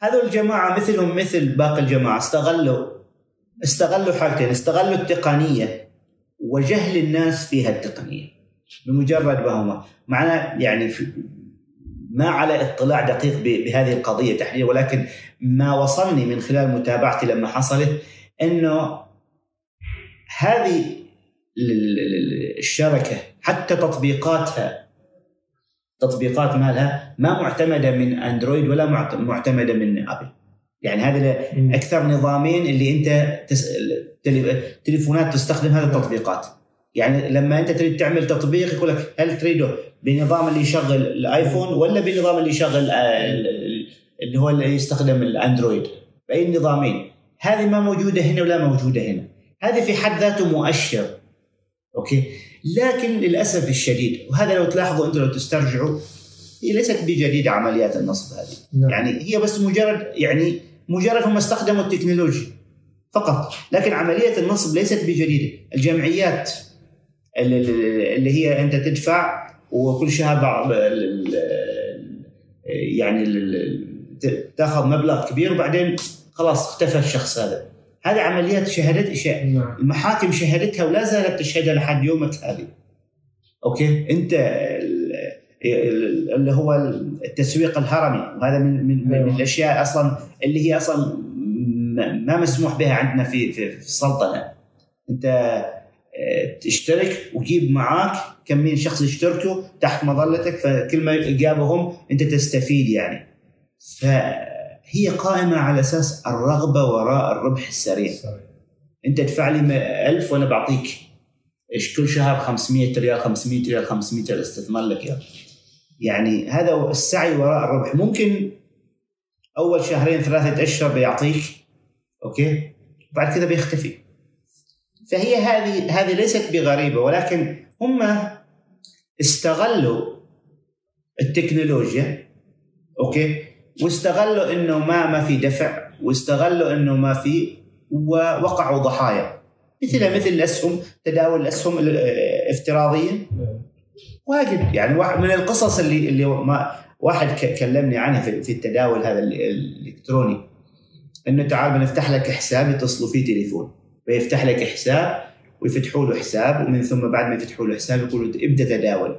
هذول الجماعة مثلهم مثل باقي الجماعة. استغلوا استغلوا حاجتين استغلوا التقنية وجهل الناس في هالتقنيه بمجرد ما معنا يعني في ما على اطلاع دقيق بهذه القضية تحديدا ولكن ما وصلني من خلال متابعتي لما حصلت إنه هذه ال- ال- الشبكة حتى تطبيقاتها تطبيقات مالها ما معتمدة من أندرويد ولا معت- معتمدة من أبل يعني هذا مم. أكثر نظامين اللي تس... تلي- تليفونات تستخدم هذه التطبيقات يعني لما انت تريد تعمل تطبيق يقول لك هل تريده بنظام اللي يشغل الايفون ولا بنظام اللي يشغل آه، ال- ال- اللي هو اللي يستخدم الاندرويد؟ بأي النظامين هذه ما موجودة هنا ولا موجودة هنا. هذه في حد ذاته مؤشر okay؟ لكن للأسف الشديد وهذا لو تلاحظوا أنتم لو تسترجعوا هي ليست بجديده عمليات النصب هذه. نعم. يعني هي بس مجرد يعني مجرد هم استخدموا التكنولوجيا فقط لكن عملية النصب ليست بجديدة. الجمعيات اللي, هي أنت تدفع وكل شهر بعض يعني تاخذ مبلغ كبير وبعدين خلاص اختفى الشخص هذا. هذه عمليات شهدت ش- نعم. المحاكم شهدتها ولا زالت تشهدها لحد يومك هذه أوكي؟ أنت ال- ال- اللي هو التسويق الهرمي. وهذا من من, من أيوة. الأشياء أصلا اللي هي أصلا ما مسموح بها عندنا في في, في السلطنة. أنت تشترك وجيب معاك كم من شخص يشتركوا تحت مظلتك فكل ما جابهم أنت تستفيد يعني. فهي قائمة على أساس الرغبة وراء الربح السريع. أنت ادفع لي 1000 وأنا بعطيك. إيش كل شهر 500 ريال 500 ريال 500 ريال استثمر لك اياه يعني هذا السعي وراء الربح. ممكن أول شهرين ثلاثة اشهر بيعطيك okay؟ بعد كذا بيختفي. فهي هذه هذه ليست بغريبة ولكن هم استغلوا التكنولوجيا okay؟ واستغلوا إنه ما ما في دفع واستغلوا إنه ما في ووقعوا ضحايا. مثل مثل الأسهم تداول الأسهم الافتراضيه واجد يعني واحد من القصص اللي اللي ما واحد كلمني عنها في في التداول هذا ال- الإلكتروني إنه تعال بنفتح لك حساب يتصلوا فيه تليفون. فيفتح لك حساب ويفتحوا له حساب ومن ثم بعد ما يفتحوا له حساب يقولوا ابدأ تداول.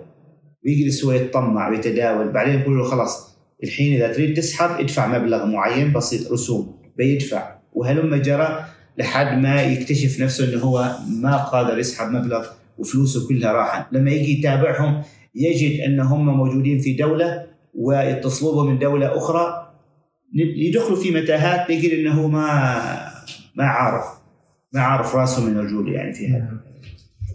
ويجلس هو يتطمع ويتداول بعدين يقول له خلاص الحين إذا تريد تسحب ادفع مبلغ معين بسيط رسوم بيدفع. وهلم جرى لحد ما يكتشف نفسه إنه هو ما قادر يسحب مبلغ وفلوسه كلها راحت. لما يجي يتابعهم يجد إن هم موجودين في دولة ويتصلوا من دولة أخرى يدخلوا في متاهات يجد إنه ما ما عارف. ما عارف راسه من رجوله يعني في هذا نعم.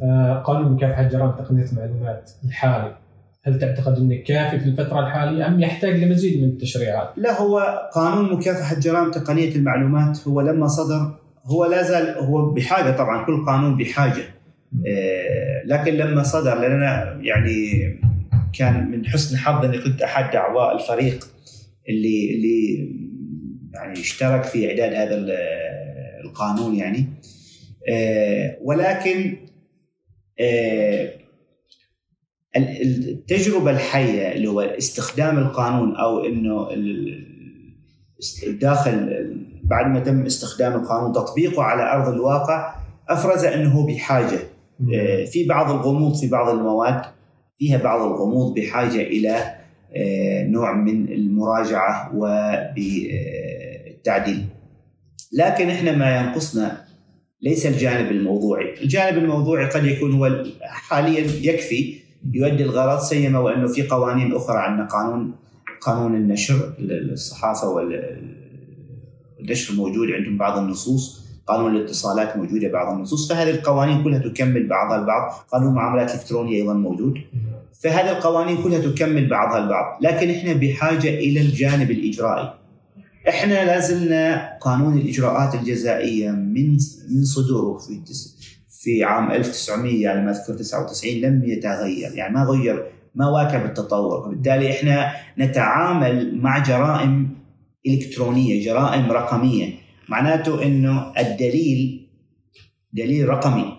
آه، قانون مكافحه جرائم تقنية المعلومات الحالي هل تعتقد انه كافي في الفترة الحالية أم يحتاج لمزيد من التشريعات؟ لا هو قانون مكافحة جرائم تقنية المعلومات هو لما صدر هو لا زال هو بحاجة طبعا كل قانون بحاجة آه، لكن لما صدر لأننا يعني كان من حسن حظ أني كنت أحد أعضاء الفريق اللي اللي يعني اشترك في إعداد هذا القانون يعني. آه، ولكن آه، ال- التجربة الحية اللي هو استخدام القانون أو إنه ال- داخل بعد ما تم استخدام القانون تطبيقه على أرض الواقع أفرز أنه بحاجة. آه، في بعض الغموض في بعض المواد فيها بعض الغموض بحاجة إلى نوع من المراجعة وبالتعديل. لكن إحنا ما ينقصنا ليس الجانب الموضوعي، الجانب الموضوعي قد يكون هو حاليا يكفي يؤدي الغرض سيما وأنه في قوانين أخرى عندنا قانون قانون النشر الصحافة والنشر موجود عندهم بعض النصوص قانون الاتصالات موجودة بعض النصوص فهذه القوانين كلها تكمل بعضها البعض. قانون المعاملات الالكترونيه أيضا موجود. فهذه القوانين كلها تكمل بعضها البعض. لكن إحنا بحاجة إلى الجانب الإجرائي. إحنا لازلنا قانون الإجراءات الجزائية من من صدوره في في عام 1900 يعني ما أذكر 99 لم يتغير يعني ما غير ما واكب التطور. وبالتالي إحنا نتعامل مع جرائم إلكترونية جرائم رقمية. معناته إنه الدليل دليل رقمي.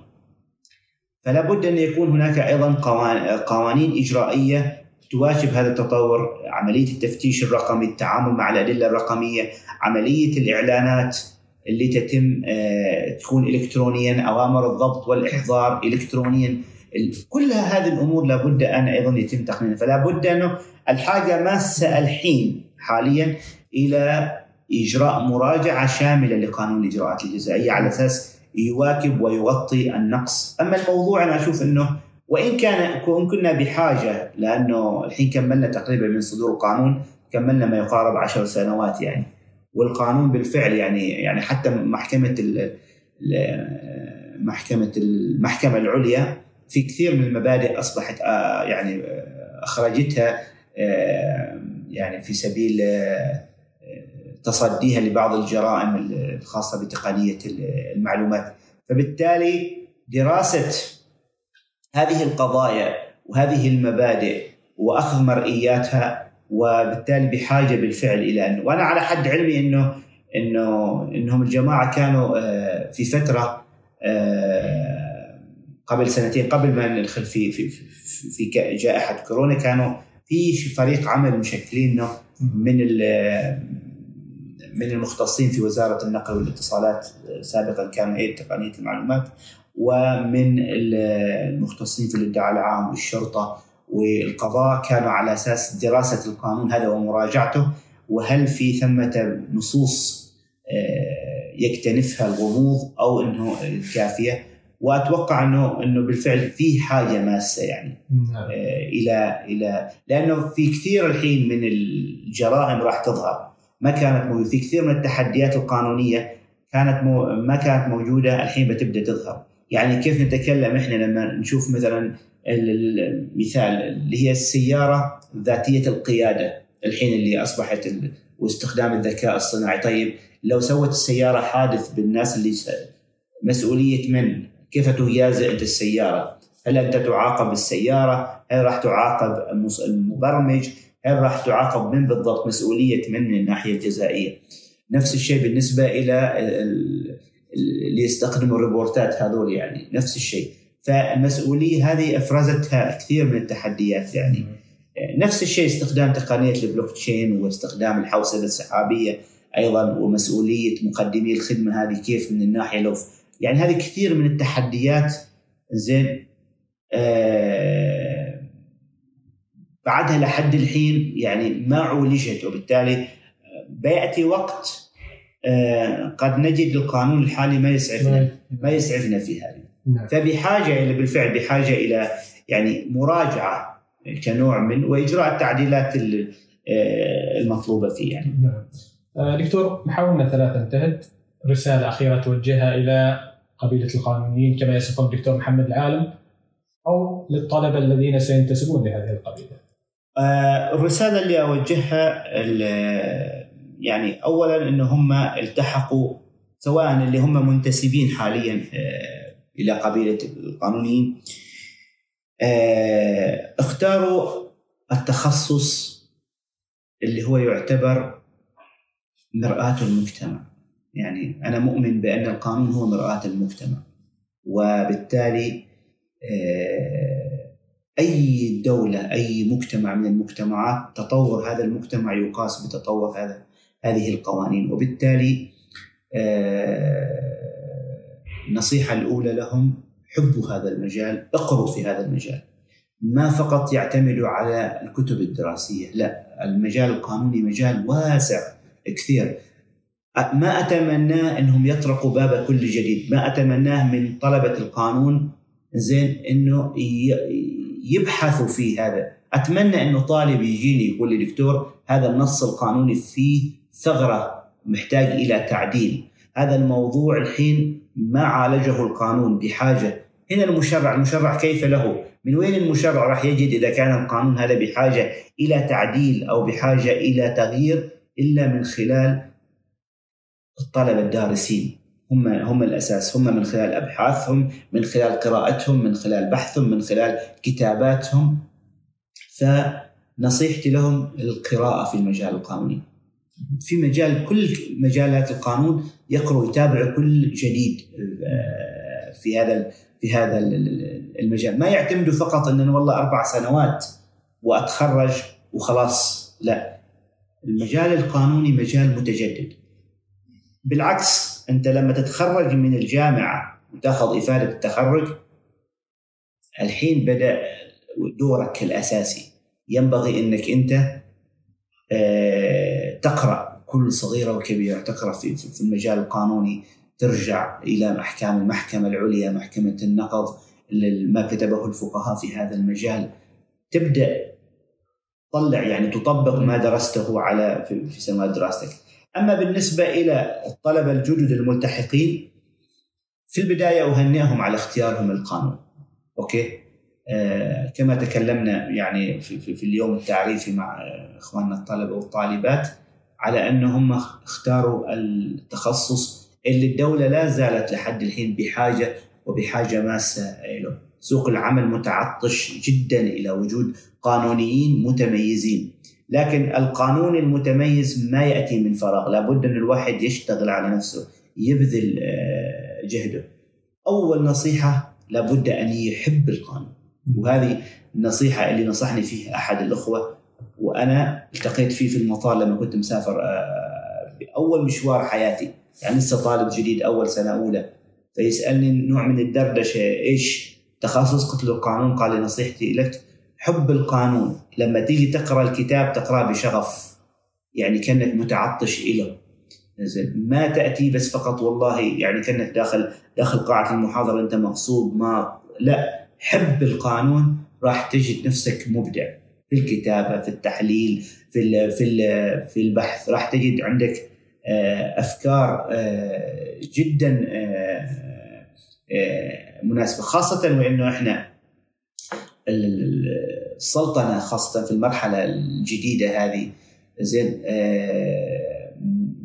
فلا بد أن يكون هناك أيضا قوانين إجرائية تواكب هذا التطور عملية التفتيش الرقمي التعامل مع الأدلة الرقمية عملية الإعلانات اللي تتم آه، تكون الكترونيا أوامر الضبط والإحضار الكترونيا. كل هذه الأمور لابد أن أيضا يتم تقنينها. فلا بد أنه الحاجة ماسة الحين حاليا إلى إجراء مراجعة شاملة لقانون الإجراءات الجزائية على أساس يواكب ويغطي النقص، أما الموضوع أنا أشوف أنه وإن كان كنا بحاجة لأنه الحين كملنا تقريبا من صدور القانون كملنا ما يقارب عشر سنوات يعني. والقانون بالفعل يعني يعني حتى محكمة محكمة المحكمة العليا في كثير من المبادئ أصبحت آه، يعني آه، أخرجتها آه، يعني في سبيل تصديها لبعض الجرائم الخاصة بتقنية المعلومات. فبالتالي دراسة هذه القضايا وهذه المبادئ وأخذ مرئياتها وبالتالي بحاجة بالفعل إلى انه وأنا على حد علمي انه انه إنهم الجماعة كانوا في فترة قبل سنتين قبل ما ندخل في في في جائحة كورونا كانوا في فريق عمل مشكلينه من من المختصين في وزارة النقل والاتصالات سابقا كانوا هيئه تقنية المعلومات. ومن المختصين في الادعاء العام والشرطه والقضاء كانوا على أساس دراسة القانون هذا ومراجعته وهل في ثمة نصوص آه، يكتنفها الغموض أو إنه كافيه وأتوقع إنه إنه بالفعل في حاجة ماسة يعني. نعم. آه إلى إلى لأنه في كثير الحين من الجرائم راح تظهر. ما كانت موجودة. في كثير من التحديات القانونية كانت مو ما كانت موجودة الحين بتبدأ تظهر. يعني كيف نتكلم إحنا لما نشوف مثلا المثال اللي هي السيارة ذاتية القيادة الحين اللي أصبحت واستخدام الذكاء الصناعي طيب لو سوت السيارة حادث بالناس اللي مسؤولية من كيف تجازئ أنت السيارة؟ هل أنت تعاقب السيارة؟ هل راح تعاقب المبرمج؟ هل راح تعاقب من بالضبط مسؤولية من من الناحية الجزائية؟ نفس الشيء بالنسبة إلى اللي يستخدموا الريبورتات هذول يعني نفس الشيء. فالمسؤولية هذه أفرزتها كثير من التحديات يعني. نفس الشيء استخدام تقنية البلوك تشين واستخدام الحوسبة السحابية أيضا ومسؤولية مقدمي الخدمة هذه كيف من الناحية لو يعني هذه كثير من التحديات زين آه بعدها لحد الحين يعني ما عولجت وبالتالي آه، بيأتي وقت قد نجد القانون الحالي ما يسعفنا نعم. ما يسعفنا في هذه نعم. فبحاجة إلى بالفعل بحاجة إلى يعني مراجعة كنوع من وإجراء التعديلات آه، المطلوبة فيه يعني. نعم. آه، دكتور محاولنا ثلاثة انتهت رسالة أخيرة توجهها إلى قبيلة القانونيين كما يصفهم الدكتور محمد العالم أو للطلبة الذين سينتسبون لهذه القبيلة؟ آه الرسالة اللي أوجهها يعني اولا ان هم التحقوا سواء اللي هم منتسبين حاليا آه إلى قبيلة القانونيين. آه اختاروا التخصص اللي هو يعتبر مرآة المجتمع. يعني أنا مؤمن بأن القانون هو مرآة المجتمع وبالتالي آه، أي دولة أي مجتمع من المجتمعات تطور هذا المجتمع يقاس بتطور هذا. هذه القوانين. وبالتالي النصيحة آه، الأولى لهم حبوا هذا المجال اقروا في هذا المجال. ما فقط يعتمدوا على الكتب الدراسية لا المجال القانوني مجال واسع كثير. ما أتمناه أنهم يطرقوا باب كل جديد. ما أتمناه من طلبة القانون زين أنه يبحثوا في هذا. أتمنى أنه طالب يجيني يقول لي دكتور هذا النص القانوني فيه ثغرة محتاج إلى تعديل. هذا الموضوع الحين ما عالجه القانون بحاجة. هنا المشرع المشرع كيف له؟ من وين المشرع راح يجد إذا كان القانون هذا بحاجة إلى تعديل أو بحاجة إلى تغيير إلا من خلال الطلبة الدارسين؟ هم هم الأساس. هم من خلال أبحاثهم من خلال قراءتهم من خلال بحثهم من خلال كتاباتهم. فنصيحتي لهم القراءة في المجال القانوني. في مجال كل مجالات القانون يقرأ يتابع كل جديد آه، في هذا في هذا المجال. ما يعتمدوا فقط أن والله أربع سنوات وأتخرج وخلاص لا. المجال القانوني مجال متجدد. بالعكس أنت لما تتخرج من الجامعة وتأخذ إفادة التخرج الحين بدأ دورك الأساسي. ينبغي أنك أنت آه، تقرأ كل صغيرة وكبيرة تقرأ في في المجال القانوني ترجع إلى أحكام المحكمة العليا محكمة النقض ما كتبه الفقهاء في هذا المجال. تبدأ تطلع يعني تطبق ما درسته على في سنوات دراستك. أما بالنسبة إلى الطلبة الجدد الملتحقين في البداية اهنئهم على اختيارهم القانون. أوكي؟ آه كما تكلمنا يعني في, في, في اليوم التعريفي مع إخواننا الطلبة والطالبات على أنهم اختاروا التخصص اللي الدولة لا زالت لحد الحين بحاجة وبحاجة ماسة له. سوق العمل متعطش جدا إلى وجود قانونيين متميزين. لكن القانون المتميز ما يأتي من فراغ. لابد أن الواحد يشتغل على نفسه يبذل آه، جهده. أول نصيحة لابد أن يحب القانون. وهذه النصيحة اللي نصحني فيها أحد الأخوة وأنا التقيت فيه في المطار لما كنت مسافر آه، بأول مشوار حياتي. يعني لسه طالب جديد أول سنة أولى. فيسألني نوع من الدردشة إيش تخصص؟ قلت له القانون. قال لي نصيحتي لك حب القانون. لما تيجي تقرأ الكتاب تقراه بشغف. يعني كأنك متعطش له ما تأتي بس فقط والله يعني كأنك داخل داخل قاعة المحاضرة أنت مغصوب ما لا حب القانون راح تجد نفسك مبدع. في الكتابة في التحليل في ال في ال في البحث. راح تجد عندك آه، أفكار آه، جدا آه، مناسبة. خاصة وإنه إحنا السلطنه خاصة في المرحلة الجديدة هذه زين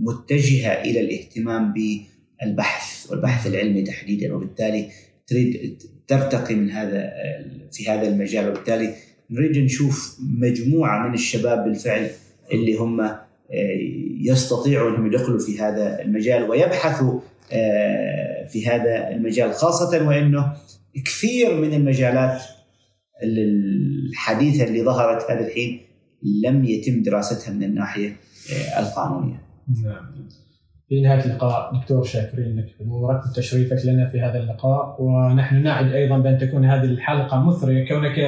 متجهة إلى الاهتمام بالبحث والبحث العلمي تحديدا. وبالتالي تريد ترتقي من هذا في هذا المجال. وبالتالي نريد نشوف مجموعة من الشباب بالفعل اللي هم آه، يستطيعوا أنهم يدخلوا في هذا المجال ويبحثوا آه، في هذا المجال خاصة وأنه كثير من المجالات الحديثة اللي ظهرت هذا الحين لم يتم دراستها من الناحية آه، القانونية. نعم. في نهاية اللقاء دكتور شاكرين لك حضورك وتشريفك لنا في هذا اللقاء ونحن نعد أيضا بأن تكون هذه الحلقة مثرية كونك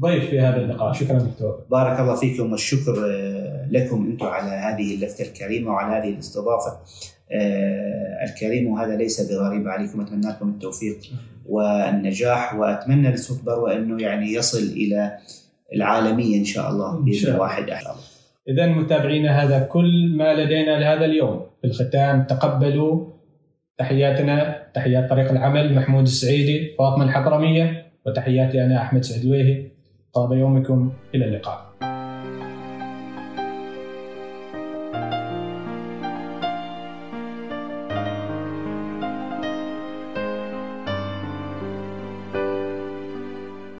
ضيف في هذا اللقاء. شكرا دكتور. بارك الله فيكم والشكر آه، لكم أنتم على هذه اللفتة الكريمة وعلى هذه الاستضافة. آه، الكريمه وهذا ليس بغريب عليكم. أتمنى لكم التوفيق والنجاح وأتمنى لصوت بروه أنه يعني يصل إلى العالمية إن شاء الله بإذن واحد أحد. اذا متابعينا هذا كل ما لدينا لهذا اليوم. في الختام تقبلوا تحياتنا تحيات فريق العمل محمود السعيدي فاطمة الحضرمية وتحياتي أنا أحمد سعدويهي طاب يومكم إلى اللقاء.